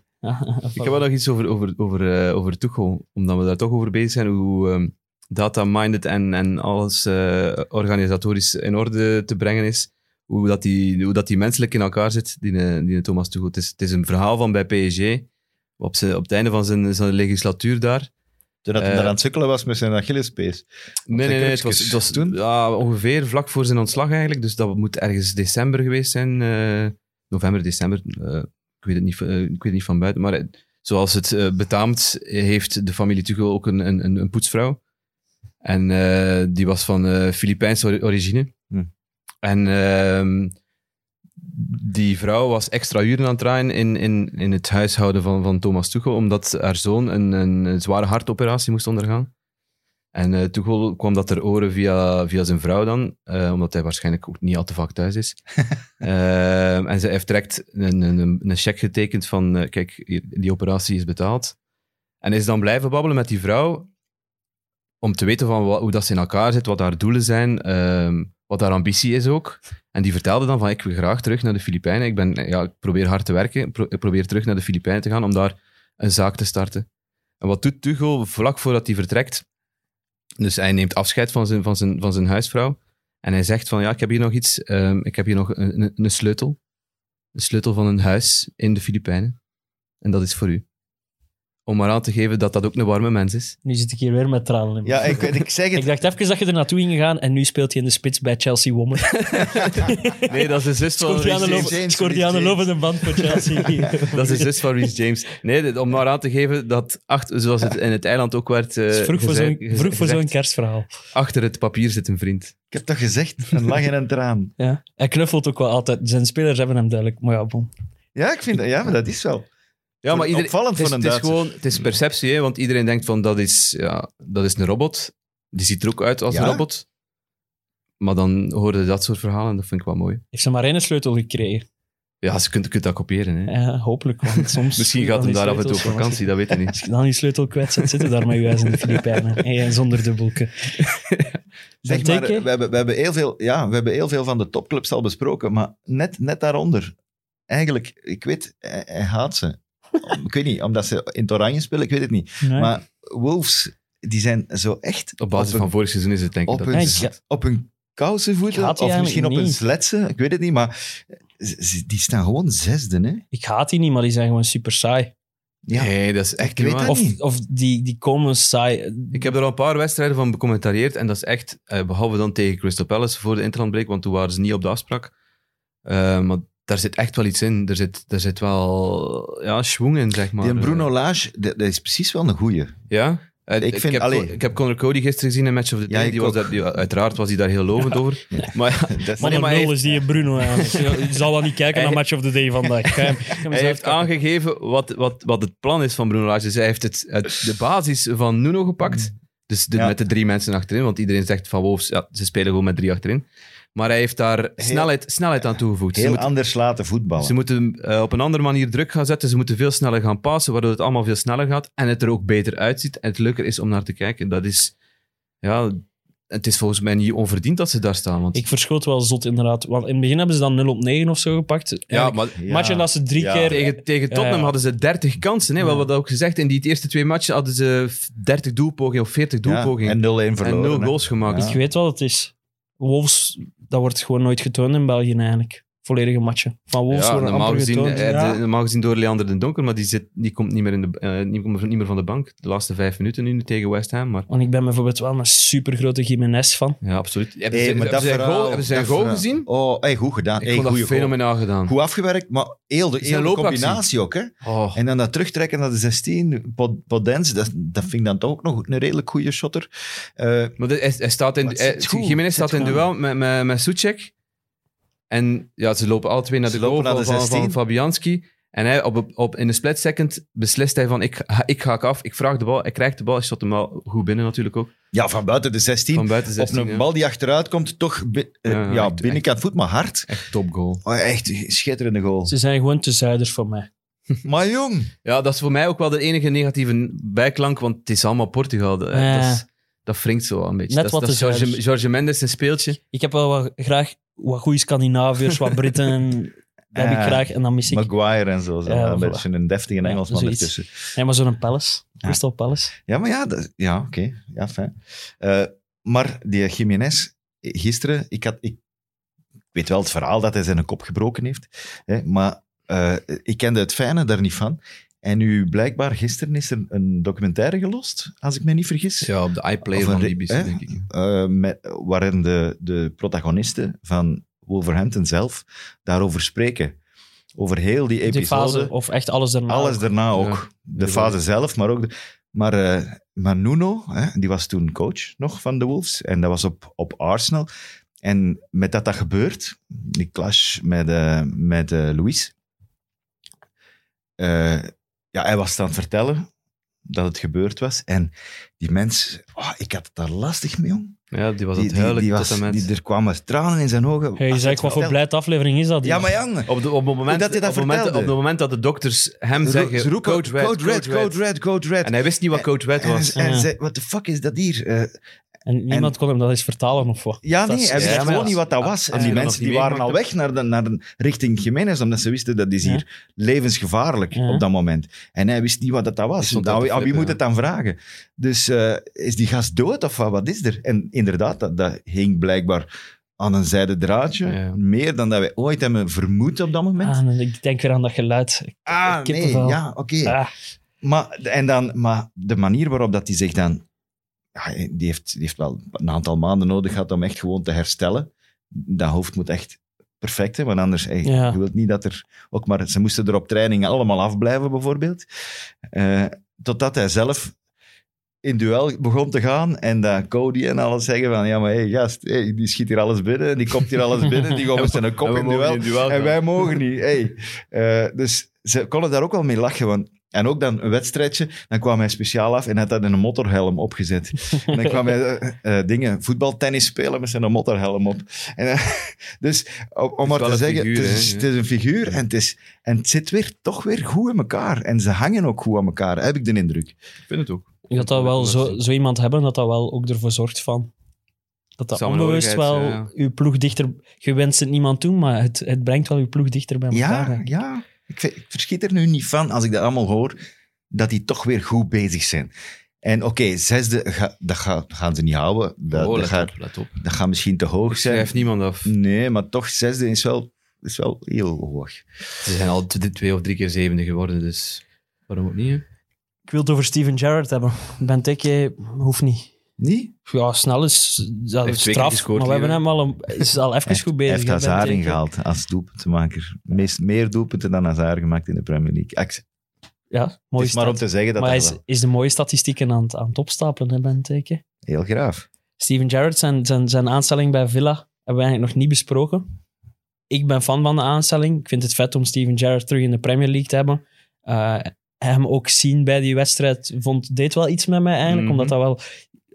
Ik heb wel nog iets over, over, over, eh, over Tuchel, omdat we daar toch over bezig zijn, hoe ehm, data-minded en, en alles eh, organisatorisch in orde te brengen is. Hoe dat, die, hoe dat die menselijk in elkaar zit, die, eh, die Thomas Tuchel. Het is, het is een verhaal van bij PSG, op, zijn, op het einde van zijn, zijn legislatuur daar. Toen dat hij Eh, daar aan het sukkelen was met zijn Achillespees. Nee, nee, nee. Het was, clubsjes het was toen? ja, ongeveer vlak voor zijn ontslag eigenlijk. Dus dat moet ergens december geweest zijn. eh, november, december. eh, ik, weet het niet, eh, ik weet het niet van buiten. Maar eh, zoals het eh, betaamt, heeft de familie Tuchel ook een, een, een, poetsvrouw. En eh, die was van eh Filipijnse ori- origine. Hm. En ehm, die vrouw was extra uren aan het draaien in, in, in het huishouden van, van Thomas Tuchel, omdat haar zoon een, een, zware hartoperatie moest ondergaan. En eh Tuchel kwam dat ter oren via, via zijn vrouw dan, eh, omdat hij waarschijnlijk ook niet al te vaak thuis is. Eh, en ze heeft direct een, een, een cheque getekend van, eh, kijk, die operatie is betaald. En is dan blijven babbelen met die vrouw, om te weten van wat, hoe dat ze in elkaar zit, wat haar doelen zijn, ehm, wat haar ambitie is ook. En die vertelde dan van, ik wil graag terug naar de Filipijnen. Ik, ben, ja, ik probeer hard te werken, ik probeer terug naar de Filipijnen te gaan om daar een zaak te starten. En wat doet Tuchel vlak voordat hij vertrekt? Dus hij neemt afscheid van zijn, van zijn, van zijn huisvrouw. En hij zegt van, ja, ik heb hier nog iets. ehm, ik heb hier nog een, een, een sleutel. Een sleutel van een huis in de Filipijnen. En dat is voor u. Om maar aan te geven dat dat ook een warme mens is. Nu zit ik hier weer met tranen in mijn Ja, ik, weet- ik zeg het. Ik dacht even dat je er naartoe ging gaan en nu speelt hij in de spits bij Chelsea Woman. Nee, dat is de zus van Scoort hij aan de Reece lopende band voor Chelsea. Dat is de zus van Reece James. Nee, om maar aan te geven dat, achter, zoals het in het eiland ook werd eh, Het is vroeg voor gezegd- zo'n vroeg voor gezegd, zo'n kerstverhaal. achter het papier zit een vriend. Ik heb toch gezegd, een lach en een traan. Ja. Hij knuffelt ook wel altijd. Zijn spelers hebben hem duidelijk. Maar ja, bon. Ja, ik vind dat, ja, maar dat is wel. Ja, maar iedereen, Opvallend het is, voor een het is Duitser. gewoon, het is perceptie, hè, want iedereen denkt van dat is, ja, dat is een robot. Die ziet er ook uit als Ja? een robot. Maar dan hoorde je dat soort verhalen en dat vind ik wel mooi. Heeft ze maar één sleutel gekregen. Ja, je kunt, kunt dat kopiëren. Hè. Ja, hopelijk. Want soms Misschien gaat hem daar af en toe op vakantie, dat weet je niet. Als je dan die sleutel kwijt zet, zitten daar met je huis in de Filipijnen. En zonder dubbelke. Zeg maar, we hebben, we, hebben heel veel, ja, we hebben heel veel van de topclubs al besproken, maar net, net daaronder. Eigenlijk, ik weet, hij, hij haat ze. Ik weet niet, omdat ze in het oranje spelen, ik weet het niet. Nee. Maar Wolves, die zijn zo echt Op basis op van een, vorig seizoen is het denk ik op dat. hun, Nee, s- ja. op hun kousenvoeten, of misschien op niet. sletsen, ik weet het niet, maar die staan gewoon zesde, hè? Ik haat die niet, maar die zijn gewoon super saai. Ja. Nee, dat is echt Ik weet Of, niet. of die, die komen saai. Ik heb er al een paar wedstrijden van becommentarieerd en dat is echt, eh, behalve dan tegen Crystal Palace voor de interlandbreak, want toen waren ze niet op de afspraak. Eh, maar daar zit echt wel iets in. Er zit, er zit wel ja, schwung in, zeg maar. Die Bruno Lage, dat, dat is precies wel een goeie. Ja? Eh, Ik ik, vind- heb, allee- ik heb Conor Cody gisteren gezien in Match of the Ja, Day. die was daar, die, uiteraard was hij daar heel lovend over. Maar ja, nee, maar hij nul heeft- is die Bruno eigenlijk. Je zal wel niet kijken naar Hij- Match of the Day vandaag. Eens hij heeft aangegeven wat, wat, wat het plan is van Bruno Lage. Dus hij heeft het, het- de basis van Nuno gepakt. Dus de- Ja. met de drie mensen achterin. Want iedereen zegt van Wolves, ja, ze spelen gewoon met drie achterin. Maar hij heeft daar snelheid, snelheid aan toegevoegd. Ze heel moeten- anders laten voetballen. Ze moeten eh, op een andere manier druk gaan zetten. Ze moeten veel sneller gaan passen, waardoor het allemaal veel sneller gaat. En het er ook beter uitziet. En het leuker is om naar te kijken. Dat is... Ja, het is volgens mij niet onverdiend dat ze daar staan. Want, Ik verschoot wel zot, inderdaad. Want in het begin hebben ze dan 0 op 9 of zo gepakt. ja, maar Ja. Matchen dat ze drie Ja. keer... tegen, tegen Tottenham Ja. hadden ze 30 kansen. Hè? We Ja. hadden ook gezegd, in die eerste twee matchen hadden ze 30 doelpogingen of 40 Ja, doelpogingen. en 0-1 en, verloren. nul hè. goals gemaakt. Ja. Ik weet wat het is. Wolves, dat wordt gewoon nooit getoond in België eigenlijk. Volledige matchen. Van Wolves Ja, worden normaal, gezien, getoond. eh, Ja. de- normaal gezien door Leander den Donker, maar die, zit, die komt niet meer, in de, niet, komt niet meer van de bank. De laatste vijf minuten nu tegen West Ham. Maar Want ik ben bijvoorbeeld wel een super grote Jiménez van. ja, absoluut. Hebben Hey, ze, maar hebben zijn verhaal- goal, hebben ze zijn dat goal gezien? Oh, hey, goed gedaan. Ik Hey, vond dat goal. fenomenaal gedaan. Goed afgewerkt, maar heel de, heel de combinatie ook. Hè? Oh. En dan dat terugtrekken naar de 16, Pod- Podens, dat, dat vind ik dan toch ook nog een redelijk goede shotter. Eh, Maar de- hij, hij staat in, hij, Jiménez staat in duel met, met, met. En ja, ze lopen alle twee naar Ze de goal naar van, de van, 16. van Fabianski. En hij, op, op, in een split second beslist hij van, ik, ga- ik ga af, ik vraag de bal, hij krijgt de bal, hij shot hem wel goed binnen natuurlijk ook. ja, van buiten de 16. Van buiten op 16, een ja. bal die achteruit komt, toch eh, Ja, ja, echt- binnenkant voet, maar hard. Echt topgoal. Oh, echt een schitterende goal. Ze zijn gewoon te zuiders voor mij. Maar jong, Ja, dat is voor mij ook wel de enige negatieve bijklank, want het is allemaal Portugal. Dat, Ja. dat, is- dat wringt zo wel een beetje. Net dat, wat dat Jorge. Jorge Mendes een speeltje. Ik heb wel wat, graag wat goede Scandinaviërs, wat Britten. Dat heb ik Ja. graag. En dan mis ik... Maguire en zo. zo. Ja, een voilà. beetje een deftige Ja, Engelsman zoiets. ertussen. Nee, maar zo'n Palace. Ja. Crystal Palace. Ja, maar ja, dat- ja oké. Ja, fijn. Eh, maar die Jiménez, gisteren, ik, had, ik weet wel het verhaal dat hij zijn kop gebroken heeft, hè, maar eh, ik kende het fijne daar niet van. En nu, blijkbaar, gisteren is er een documentaire gelost, als ik me niet vergis. Ja, op de iPlayer van BBC, denk ik. eh, met, waarin de, de protagonisten van Wolverhampton zelf daarover spreken. Over heel die Die episode. fase, of echt alles daarna. Alles ook. daarna ook. Ja, de fase zelf, maar ook... De, maar, eh, maar Nuno, hè, die was toen coach nog van de Wolves. En dat was op, op Arsenal. En met dat dat gebeurt, die clash met, eh met eh, Luis... ja, hij was het aan het vertellen dat het gebeurd was. En die mens... oh, ik had het daar lastig mee, jong. Ja, die was Die, het die, huilijk die was, en met... die, er kwamen tranen in zijn ogen. Hey, zeg, hij wat voor blijde aflevering is dat? vertelde. Ja, maar jong... Op, de, op, het moment, dat hij dat op, het moment, vertelde. op het moment dat de dokters hem Ze zeggen, roepen, code red, code red, code red, code red. En hij wist niet wat code red En was. En hij Ja. zei, what the fuck is dat hier? Eh, En niemand kon hem dat eens vertalen of wat. ja, nee, hij wist gewoon ja, niet wat dat was. En die mensen die waren al weg naar, de, naar de, richting Jiménez, omdat ze wisten dat is Ja. hier levensgevaarlijk Ja. op dat moment. En hij wist niet wat dat, dat was. Nou, wie moet het dan vragen? Dus eh, is die gast dood of wat, wat is er? En inderdaad, dat, dat hing blijkbaar aan een zijden draadje. Ja. Meer dan dat wij ooit hebben vermoed op dat moment. Ah, ik denk weer aan dat geluid. Ah, nee, ja, oké. Ah, Maar, en dan, maar de manier waarop dat hij zich dan... Ja, die, heeft, die heeft wel een aantal maanden nodig gehad om echt gewoon te herstellen. Dat hoofd moet echt perfect zijn, want anders... Hey, Ja. Je wilt niet dat er... Ook maar, ze moesten er op training allemaal afblijven, bijvoorbeeld. Eh, totdat hij zelf in duel begon te gaan en dat Cody en alles zeggen van ja, maar hey, gast, hey, die schiet hier alles binnen, die komt hier alles binnen, die gaat met zijn kop in duel. in duel En wij mogen niet. Hey. Eh, dus ze konden daar ook wel mee lachen. Want, en ook dan een wedstrijdje, dan kwam hij speciaal af en had dat in een motorhelm opgezet. En dan kwam hij eh, eh, dingen, voetbaltennis spelen met zijn motorhelm op. En, eh, dus om, om maar te een zeggen, figuur, het, is, het is een figuur en het, is, en het zit weer, toch weer goed in elkaar. En ze hangen ook goed aan elkaar, heb ik de indruk. Ik vind het ook. ik dat dat wel zo, zo iemand hebben, dat dat wel ook ervoor zorgt van... Dat dat onbewust wel Samenhorigheid, uw ploeg dichter... Je wenst het niemand toe, maar het, het brengt wel uw ploeg dichter bij elkaar. Ja, ja. Ik, vind- ik verschiet er nu niet van, als ik dat allemaal hoor, dat die toch weer goed bezig zijn. En oké, zesde, ga- dat ga- gaan ze niet houden. Dat, oh, dat, let gaat, op, let op. dat gaat misschien te hoog zijn. Schrijft niemand af. Nee, maar toch, zesde is wel, is wel heel hoog. Ze zijn al twee of drie keer zevende geworden, dus waarom ook niet? Hè? Ik wil het over Steven Gerrard hebben. Benteke hoeft niet. Niet? Ja, snel is dat heeft is twee keer straf, gescoord, maar we hebben hem al een, is al even goed Hij bezig. heeft hè, Hazard ingehaald als doelpuntenmaker. Meest, meer doelpunten dan Hazard gemaakt in de Premier League. Ja, mooi maar om te zeggen dat Maar hij is, wel is de mooie statistieken aan het, aan het opstapelen, hè, Benteke. heel graaf. Steven Gerrard, zijn, zijn, zijn aanstelling bij Villa, hebben we eigenlijk nog niet besproken. Ik ben fan van de aanstelling. Ik vind het vet om Steven Gerrard terug in de Premier League te hebben. Eh, hem ook zien bij die wedstrijd vond, deed wel iets met mij eigenlijk, Mhm. omdat dat wel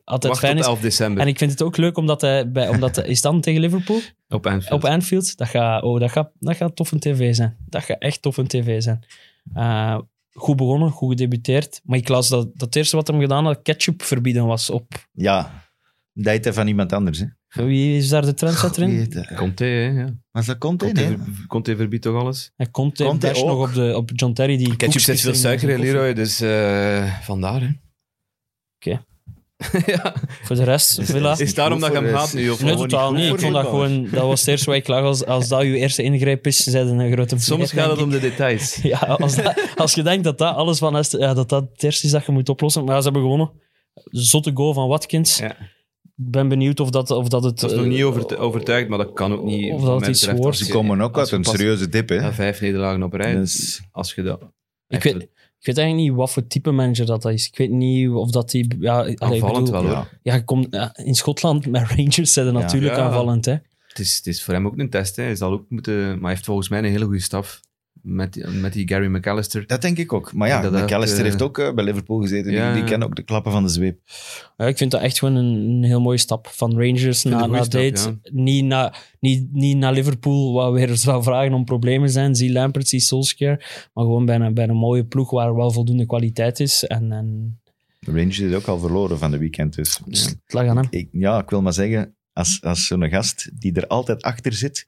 altijd Wacht fijn tot is. 11 december En ik vind het ook leuk omdat hij, bij, omdat hij- is dan tegen Liverpool op Anfield. op Anfield. Dat gaat, oh, dat gaat, dat gaat tof een tv zijn. Dat gaat echt tof een tv zijn. Eh, goed begonnen, goed gedebuteerd. Maar ik las dat, dat het eerste wat hem gedaan had, ketchup verbieden was op. Ja, dat heet hij van iemand anders. Hè. Wie is daar de trendsetter in? heet hij? Conte, hè? Ja. Was dat Conte? Conte, Nee. ver- Conte verbiedt toch alles? Komt hij bash ook? nog op, de, op John Terry. Die Ketchup koekjes veel suiker in. Leroy, dus eh, vandaar. Hè. ja. Voor de rest, Villa. Is het daarom dat je hem haat nu? Of Nee, totaal niet Ik vond dat gewoon... Dat was het eerste wat ik lag. Als, als dat je eerste ingreep is, zijn een grote Soms gaat het om de details. Ja, als, dat- als je denkt dat dat alles van Est- ja, dat dat het eerste is dat je moet oplossen. Maar ja, ze hebben gewonnen. Zotte goal van Watkins. Ja. Ik ben benieuwd of dat, of dat het... Dat is nog eh, niet overtuigd, maar dat kan ook niet. Of dat mij iets wordt. Ze komen ook uit een serieuze dip, hè. Ja, vijf nederlagen op rij. Dus- Als je dat... Ik weet, ik weet eigenlijk niet wat voor type manager dat is. Ik weet niet of dat die... Ja, Aanvallend bedoel, wel, ja. hoor. Ja, je komt, ja, in Schotland met Rangers zijn natuurlijk Ja. aanvallend. Hè. Het is, het is voor hem ook een test. Hè. Hij zal ook moeten... Maar hij heeft volgens mij een hele goede staf. Met, die- met die Gary McAllister. Dat denk ik ook. Maar ja, Dat dat, McAllister eh, heeft ook eh, bij Liverpool gezeten. Ja. Die, die kennen ook de klappen van de zweep. Ja, ik vind dat echt gewoon een, een heel mooie stap. Van Rangers naar. Niet naar niet, niet naar Liverpool, waar weer zou vragen om problemen zijn. Zie Lampert, zie Solskjaer. Maar gewoon bij een, bij een mooie ploeg waar wel voldoende kwaliteit is. En, en De Rangers is ook al verloren van de weekend. Dus dus het lag aan hem. ik, ja, ik wil maar zeggen, als, als zo'n gast die er altijd achter zit,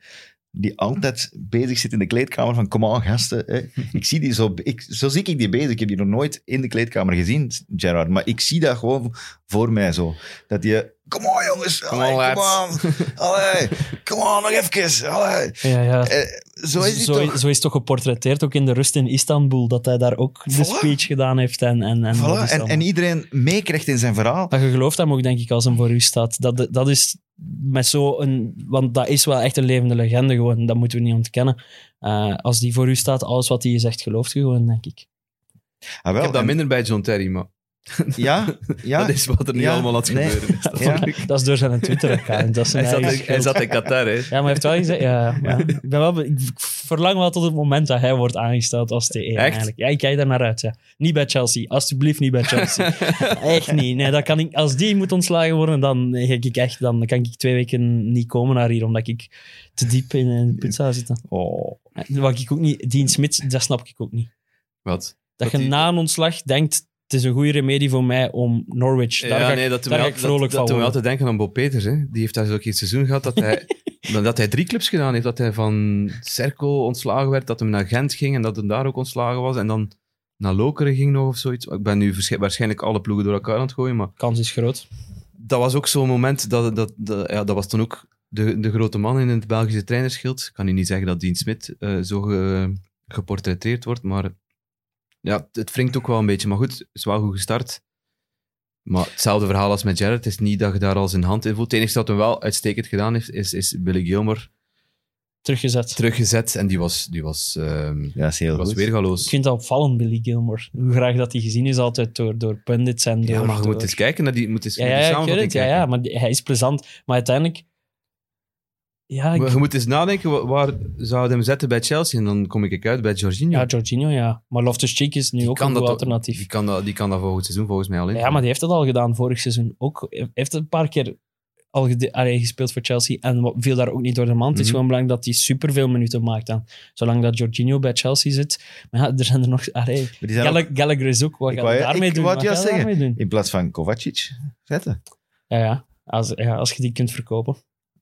die altijd bezig zit in de kleedkamer van kom aan gasten. Hè. Ik zie die zo, ik, zo zie ik die bezig. Ik heb die nog nooit in de kleedkamer gezien, Gerard. Maar ik zie dat gewoon voor mij zo. Dat je, kom aan jongens, Come allee, on, kom lads." Allee, kom aan, nog even. Allee. Ja, ja. Eh, zo is het zo, toch? zo is toch geportretteerd, ook in de rust in Istanbul, dat hij daar ook de speech gedaan heeft. En, en, en, dat Voilà, en, en iedereen meekrijgt in zijn verhaal. Maar je gelooft hem ook, denk ik, als hem voor u staat. Dat, dat is met zo'n... Want dat is wel echt een levende legende gewoon. Dat moeten we niet ontkennen. Eh, als die voor u staat, alles wat hij zegt, gelooft je gewoon, denk ik. Ah, wel, Ik heb dat en- minder bij John Terry, maar Ja, ja. dat is wat er nu Ja, allemaal aan het nee. gebeuren is. Ja. Dat is door zijn Twitter-account. Dat is Hij, zat in, hij schuld. zat in Qatar, hè. Ja, maar hij heeft wel gezegd... Ja, ja. Ik, ben wel, be- ik verlang wel tot het moment dat hij wordt aangesteld als T1. Eigenlijk. Ja, ik kijk daar naar uit. Ja. Niet bij Chelsea. Alsjeblieft niet bij Chelsea. echt niet. Nee, dat kan ik, als die moet ontslagen worden, dan, ga ik echt, dan kan ik twee weken niet komen naar hier, omdat ik te diep in, in de put zou zitten. Oh. Wat ik ook niet... Dean Smith, dat snap ik ook niet. Wat? Dat, Dat je die- na een ontslag denkt, het is een goede remedie voor mij om Norwich... Daar ja, ga nee, dat daar ik al- vrolijk dat, dat van me worden. altijd denken aan Bob Peters. Hè. Die heeft daar zo'n keer seizoen gehad dat hij, dat hij drie clubs gedaan heeft. Dat hij van Cerco ontslagen werd, dat hij naar Gent ging en dat hij daar ook ontslagen was. En dan naar Lokeren ging nog of zoiets. Ik ben nu waarsch- waarschijnlijk alle ploegen door elkaar aan het gooien, maar kans is groot. dat was ook zo'n moment, dat, dat, dat, ja, dat was toen ook de, de grote man in het Belgische trainerschild. Ik kan nu niet zeggen dat Dean Smit eh, zo ge- geportretteerd wordt, maar ja, het wringt ook wel een beetje. Maar goed, het is wel goed gestart. Maar hetzelfde verhaal als met Jared. Het is niet dat je daar al zijn hand in voelt. Het enige dat hij wel uitstekend gedaan heeft, is, is Billy Gilmore Teruggezet. teruggezet. En die was, die was, ehm, Ja, is heel die was weergaloos. Ik vind dat opvallend, Billy Gilmore. Hoe graag dat hij gezien is altijd door, door pundits en door... Ja, maar je door- moet eens kijken naar die, moet eens Ja, naar ja, die ja, het, ja, ja, maar hij is plezant. Maar uiteindelijk... Ja, ik- Je moet eens nadenken, wa- waar zou je hem zetten bij Chelsea? En dan kom ik uit bij Jorginho. ja Jorginho, ja. Maar Loftus-Cheek is nu Die ook kan een goed alternatief. Die kan, dat, die kan dat volgend seizoen volgens mij al in. Ja, maar die heeft dat al gedaan vorig seizoen. Ook, hij heeft een paar keer al allee, gespeeld voor Chelsea en viel daar ook niet door de mand. Het is Mhm. gewoon belangrijk dat hij superveel minuten maakt dan. Zolang dat Jorginho bij Chelsea zit. Maar ja, er zijn er nog... Allee, ook- Gall- Gallagher is ook. Wat Ik ga je wou- daarmee ik doen? Wat juist daarmee doen? in plaats van Kovacic zetten. Ja, ja. Als, ja, als je die kunt verkopen.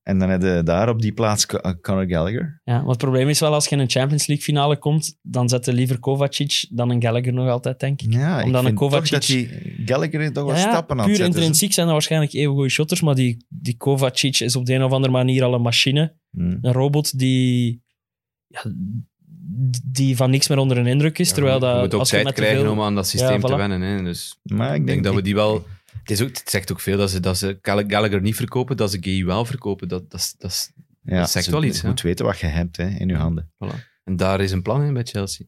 En dan heb je daar op die plaats uh, Conor Gallagher. Ja, maar het probleem is wel, als je in een Champions League finale komt, dan zet je liever Kovacic dan een Gallagher nog altijd, denk ik. Ja, ik Omdat een vind toch Kovacic- dat die Gallagher toch wel Ja, stappen aan het puur intrinsiek zijn dat waarschijnlijk even goede shotters, maar die, die Kovacic is op de een of andere manier al een machine. Hmm. Een robot die, ja, die van niks meer onder een indruk is. Ja, terwijl je dat, moet ook als je tijd krijgen veel- om aan dat systeem Ja, te wennen. Hè. Dus Maar ik ik denk denk dat we die wel... Het, is ook, het zegt ook veel dat ze, dat ze Gall- Gallagher niet verkopen, dat ze Gay wel verkopen. Dat, dat, is- dat, is- ja, dat zegt ze- wel iets, Je moet weten wat je hebt hè, in je handen. en daar is een plan in bij Chelsea.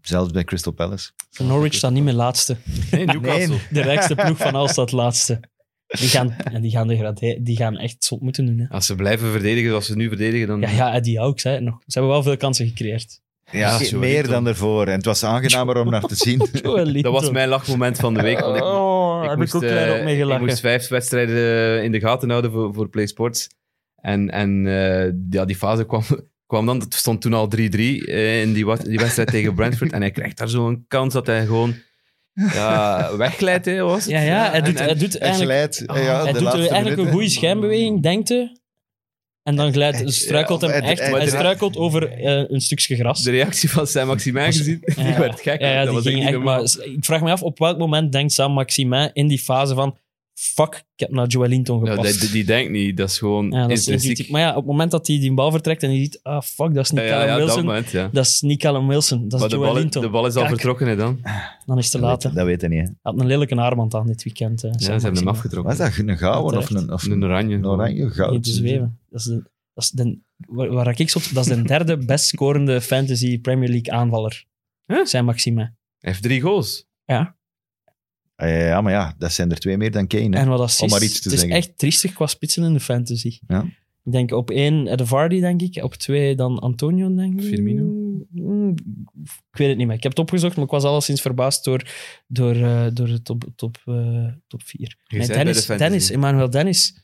Zelfs bij Crystal Palace. Norwich staat niet meer laatste. Nee, Newcastle. Nee. De rijkste ploeg van al staat laatste. Die gaan, en die gaan. Die gaan echt zot moeten doen. Hè. Als ze blijven verdedigen zoals ze nu verdedigen, dan... Ja, ja, Eddie Hawks. Hè, nog. Ze hebben wel veel kansen gecreëerd. Ja, meer dan ervoor. En het was aangenamer om naar te zien. Dat was mijn lachmoment van de week. Want ik, Oh, ik heb moest, ik ook klein eh, op ik moest vijf wedstrijden eh, in de gaten houden voor, voor Play Sports. En, en eh, ja, die fase kwam, kwam dan. Het stond toen al 3-3 eh, in die, die wedstrijd tegen Brentford. En hij krijgt daar zo'n kans dat hij gewoon ja, wegglijdt. Hè, was het? Ja, ja, hij doet, en- hij doet Het eigenlijk, glijdt. Oh, ja, hij de doet laatste eigenlijk een goede schijnbeweging, denkt hij. En dan glijdt, struikelt Ja, hem echt. hij- struikelt over eh, een stukje gras. de reactie van Sam Maximin Was- gezien, die werd gek. Ja, ja, dat die was ging echt maar ik vraag me af, op welk moment denkt Sam Maximin in die fase van fuck, ik heb naar Joelinton Ja, gepast. die, die denkt niet, dat is gewoon Ja, dat is intuïtief. Maar ja, op het moment dat hij die bal vertrekt en hij ziet, ah fuck, dat is niet Ja, Callum ja, dat Wilson. moment, ja. Dat is niet Callum Wilson, dat Maar is de bal, Joelinton. de bal is al Kijk, vertrokken, hè, dan. Dan is het te Dat laat. weet, hè. dat weet hij niet. Hè. Hij had een lelijke armband aan dit weekend. eh, Ja, ze hebben hem afgetrokken. Was dat een gouden of een, of Een oranje. een oranje goud? Niet te zweven. Dat is, de, dat is de, waar, waar ik zo, dat is de derde best scorende fantasy Premier League aanvaller. Huh? Zijn Maxime. Hij heeft drie goals. Ja. Ah, ja, ja, maar ja, dat zijn er twee meer dan Kane. hè. En wat assist. Om maar iets te het is echt triestig qua spitsen in de fantasy. Ja. Ik denk op één eh, de Vardy, denk ik. Op twee dan Antonio, denk ik. Firmino? Mm, Ik weet het niet meer. Ik heb het opgezocht, maar ik was alleszins verbaasd door, door, eh, door de top, top, eh, top vier. Nee, bij Dennis, de. Dennis, Emmanuel Dennis. Die,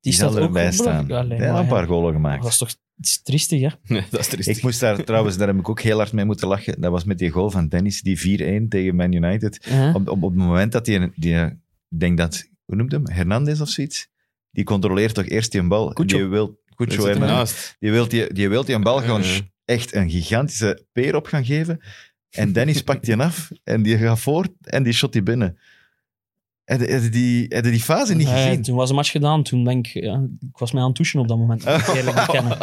Die staat zal ook erbij op staan. een paar golen gemaakt. Dat was toch is triestig, hè? Nee, dat is triestig. Ik moest daar trouwens, daar heb ik ook heel hard mee moeten lachen. Dat was met die goal van Dennis, die 4-1 tegen Man United. Op, op, op het moment dat hij, die, ik denk dat, hoe noemt hem? Hernandez of zoiets? Die controleert toch eerst die bal. Cucho. Die wil, Cucho Hernandez. Die wil die, die, wil die een bal gewoon echt een gigantische peer op gaan geven. En Dennis pakt die af en die gaat voor en die shot die binnen. Heb je- heb je die, heb je die fase niet Nee, gezien? toen was de match gedaan. Toen ben ik, ja, ik was mij aan het douchen op dat moment. ik eerlijk bekennen.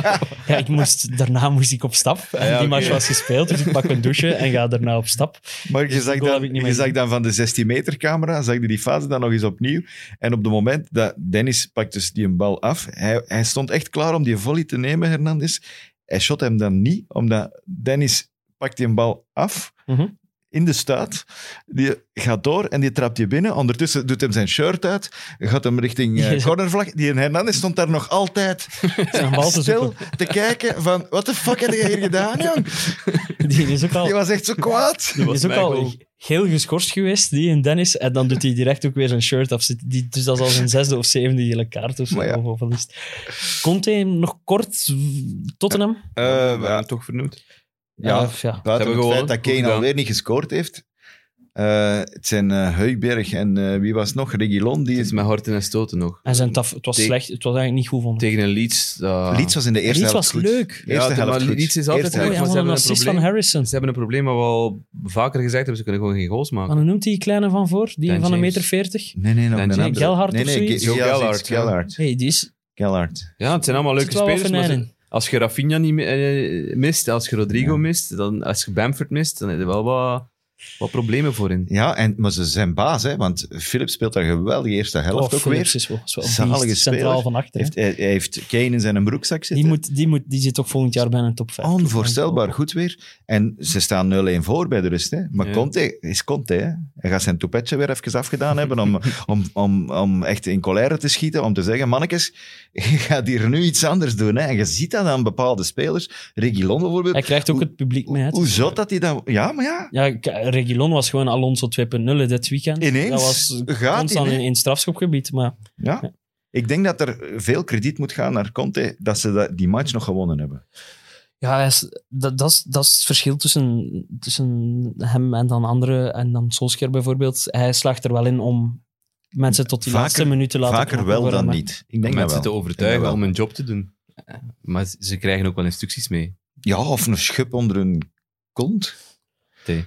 Ja, ik moest, daarna moest ik op stap. En Ja, die match was gespeeld, dus ik pak een douche en ga daarna op stap. Maar je Dus zag, dan, je zag dan van de 16 meter camera, zag je die fase dan nog eens opnieuw. En op het moment dat Dennis pakt dus die een bal af, hij, hij stond echt klaar om die volley te nemen, Hernandez. Hij shot hem dan niet, omdat Dennis pakt die een bal af Mhm. In de stuit. Die gaat door en die trapt die binnen. Ondertussen doet hem zijn shirt uit, gaat hem richting eh, Ja. cornervlag. Die Hernandez stond daar nog altijd Zijn bal te stil zoeken. te kijken van, wat de fuck heb je hier gedaan, jong? Die is ook al, Die was echt zo kwaad. die was is ook al heel geschorst geweest, die in Dennis. En dan doet hij direct ook weer zijn shirt af. Die, dus dat is al zijn zesde of zevende gele kaart of zo. Ja. Of, of het. Conte nog kort, Tottenham? Eh, we toch vernoemd. Ja. Ja. Buiten het feit dat Kane alweer niet gescoord heeft. Eh, het zijn eh Heugberg en eh, wie was het nog? Reguilon. Die Het is met horten en stoten nog. En zijn taf, het was slecht. Het was eigenlijk niet goed van hem. Tegen een Leeds. Leeds was in de eerste Leeds helft was goed. leuk. Eerste Ja, helft maar goed. Leeds is altijd leuk, ja, een hebben een assist van probleem. Harrison. Ze hebben een probleem wat we al vaker gezegd hebben. Ze kunnen gewoon geen goals maken. Maar noemt die kleine van voor? Die Dan van een James. meter veertig? Nee, nee, nog Dan een. Gelhard nee, of nee, zoiets? Ja, Gelhard, zoiets, ja. Gelhard. hey, die is... Gelhard. Ja, het zijn allemaal leuke spelers. Als je Rafinha niet mi- eh, mist, als je Rodrigo Ja. mist, dan, als je Bamford mist, dan heb je wel wat, wat problemen voor in. Ja, en, maar ze zijn baas, hè, want Philip speelt daar geweldig de eerste helft Oh, ook weer. is wel, is wel Zalige beest, speler. centraal van achter. Heeft, hij, hij heeft Kane in zijn broekzak zitten. Die, moet, die, moet, die zit toch volgend jaar bijna in de top 5. Onvoorstelbaar goed weer. En ze staan 0-1 voor bij de rust. Hè. Maar Ja. Conte is Conte. Hè. Hij gaat zijn toepetje weer even afgedaan hebben om, om, om, om echt in colère te schieten. Om te zeggen, mannetjes, je gaat hier nu iets anders doen. Hè. En je ziet dat aan bepaalde spelers. Reguilon bijvoorbeeld. Hij krijgt ook Hoe- het publiek mee. Hoe zot dat hij dan... Ja, maar ja. Ja, Reguilon was gewoon Alonso 2.0 dit weekend. Ineens Dat was gaat in, in het strafschopgebied. Maar ja. Ja. Ik denk dat er veel krediet moet gaan naar Conte dat ze dat- die match nog gewonnen hebben. ja, dat, dat, is, dat is het verschil tussen, tussen hem en dan anderen. En dan Solskjaer bijvoorbeeld. Hij slaagt er wel in om mensen tot die Vaker- laatste minuut te laten Vaker wel dan niet. Ik denk dat mensen wel. te overtuigen om een job te doen. Maar ze- krijgen ook wel instructies mee. Ja, of een schub onder hun kont. Nee.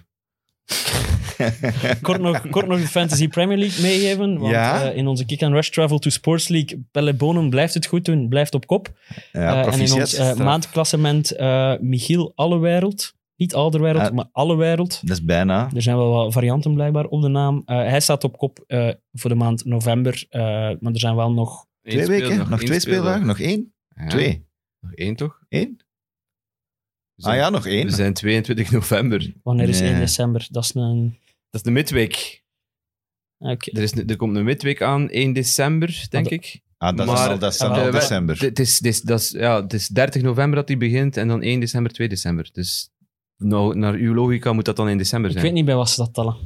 Kort nog, kort nog de Fantasy Premier League meegeven. Want Ja. eh, in onze Kick and Rush Travel to Sports League, Pelle Bonen blijft het goed doen, blijft op kop. Ja, Eh, en in ons eh, maandklassement eh, Michiel Allewereld. Niet Alderwereld, Ah. maar Allewereld. Dat is bijna. Er zijn wel wat varianten blijkbaar op de naam. Eh, hij staat op kop eh, voor de maand november. eh, maar er zijn wel nog... Eén Twee speeldag, weken? Nog één twee speeldag. speeldagen? Nog één? Ja, Twee? Nog één, toch? Eén? We Ah zijn- ja, nog één. We zijn 22 november. Wanneer is Nee. 1 december? Dat is een... Dat is de midweek. ah, Oké. Er, is, er komt een midweek aan, 1 december, denk Maar ik. Ah, dat is Maar- al, dat is Ah, dan wel, al december. Het is, het, is, dat is, ja, het is 30 november dat die begint en dan 1 december, 2 december. Dus nou, naar uw logica moet dat dan in december Ik zijn. weet niet bij wat ze dat tellen.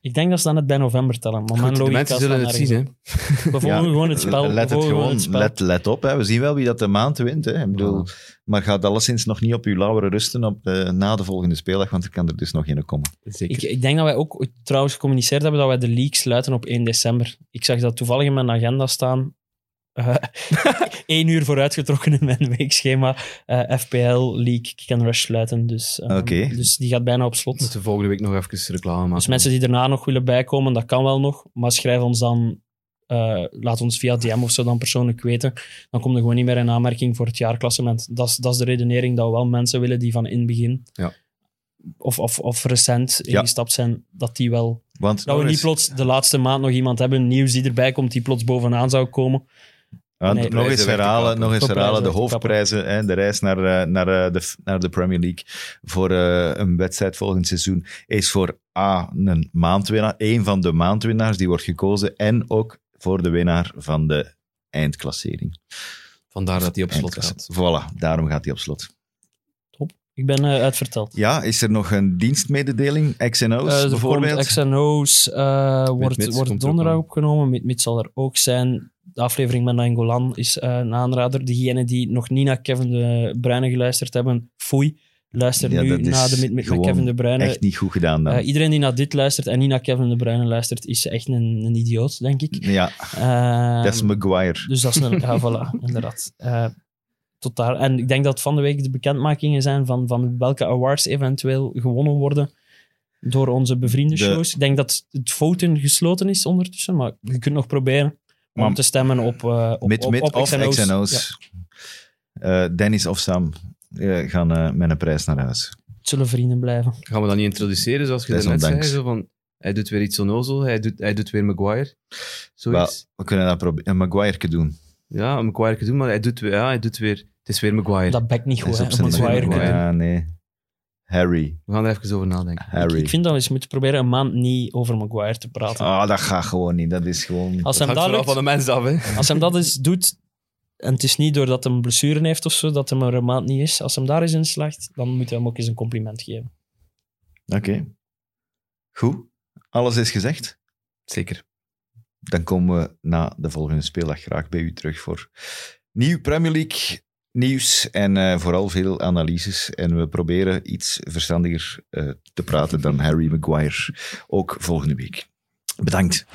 Ik denk dat ze dat net bij november tellen. Maar Goed, de mensen zullen het zien, hè. We volgen gewoon het spel. Let, het volgen gewoon, het spel. let, let op. Hè. We zien wel wie dat de maand wint. Hè. Ik bedoel, Maar gaat alleszins nog niet op uw lauweren rusten op, na de volgende speeldag, want er kan er dus nog in komen. Zeker. Ik, ik denk dat wij ook trouwens gecommuniceerd hebben dat wij de league sluiten op 1 december. Ik zag dat toevallig in mijn agenda staan. Eh Eén uur vooruitgetrokken in mijn weekschema. Eh, FPL League Kick and Rush sluiten. Dus, eh, Oké. dus die gaat bijna op slot. moeten volgende week nog even reclame maken. Dus mensen die daarna nog willen bijkomen, dat kan wel nog. Maar schrijf ons dan eh, laat ons via DM of zo dan persoonlijk weten. Dan komt er gewoon niet meer in aanmerking voor het jaarklassement. Dat is, dat is de redenering dat we wel mensen willen die van in het begin Ja. of, of, of recent Ja. ingestapt zijn, dat die wel... Want Dat we niet plots de laatste maand nog iemand hebben, nieuws die erbij komt, die plots bovenaan zou komen. Nee, nog eens herhalen, nog eens herhalen de hoofdprijzen, hè, de reis naar, eh, naar, eh, de, naar de Premier League voor eh, een wedstrijd volgend seizoen, is voor A, een maandwinnaar, één van de maandwinnaars die wordt gekozen, en ook voor de winnaar van de eindklassering. Vandaar dat hij op slot gaat. Voilà, daarom gaat hij op slot. Top. Ik ben eh, uitverteld. Ja, is er nog een dienstmededeling, X&O's er bijvoorbeeld? XNO's, eh wordt, Mits wordt er donderdag opgenomen. Mit Mit zal er ook zijn. De aflevering met Nangolan is eh, een aanrader. Diegenen die nog niet naar Kevin de Bruyne geluisterd hebben, foei. Luister Ja, nu naar de met gewoon Kevin de Bruyne. Echt niet goed gedaan dan. Eh, iedereen die naar dit luistert en niet naar Kevin de Bruyne luistert, is echt een, een idioot, denk ik. ja, Eh, dat is Maguire. dus dat is een... Ja, voilà, inderdaad. Eh, tot daar. En ik denk dat van de week de bekendmakingen zijn van, van welke awards eventueel gewonnen worden door onze bevriende De- shows. Ik denk dat het fouten gesloten is ondertussen, maar je kunt nog proberen om Maar- te stemmen op, eh op, Mit op, op of XNO's. XNO's. Eh, Dennis of Sam eh, gaan eh, met een prijs naar huis. Het zullen vrienden blijven. Gaan we dat niet introduceren zoals je net zei? Zo van, hij doet weer iets onnozel, hij doet, hij doet weer Maguire. Zoiets. We kunnen dat proberen. Een Maguire doen. Ja, een Maguire doen, maar hij doet, weer- ja, hij doet weer... Het is weer Maguire. Dat bekt niet goed, is hè, op zijn Maguire. Maguire. Ja, nee. Harry. We gaan er even over nadenken. Harry. Ik vind dat we eens moeten proberen een maand niet over Maguire te praten. Ah, dat gaat gewoon niet. Dat is gewoon... Als Dat hem dat lukt, van de mens af, hè. Als hem dat eens doet, en het is niet doordat hij een blessure heeft of zo, dat hem er een maand niet is. Als hem daar eens in slaagt, dan moet hij hem ook eens een compliment geven. Oké. Goed. Alles is gezegd. Zeker. Dan komen we na de volgende speeldag graag bij u terug voor nieuw Premier League nieuws en eh, vooral veel analyses. En we proberen iets verstandiger eh, te praten dan Harry Maguire. Ook volgende week. Bedankt.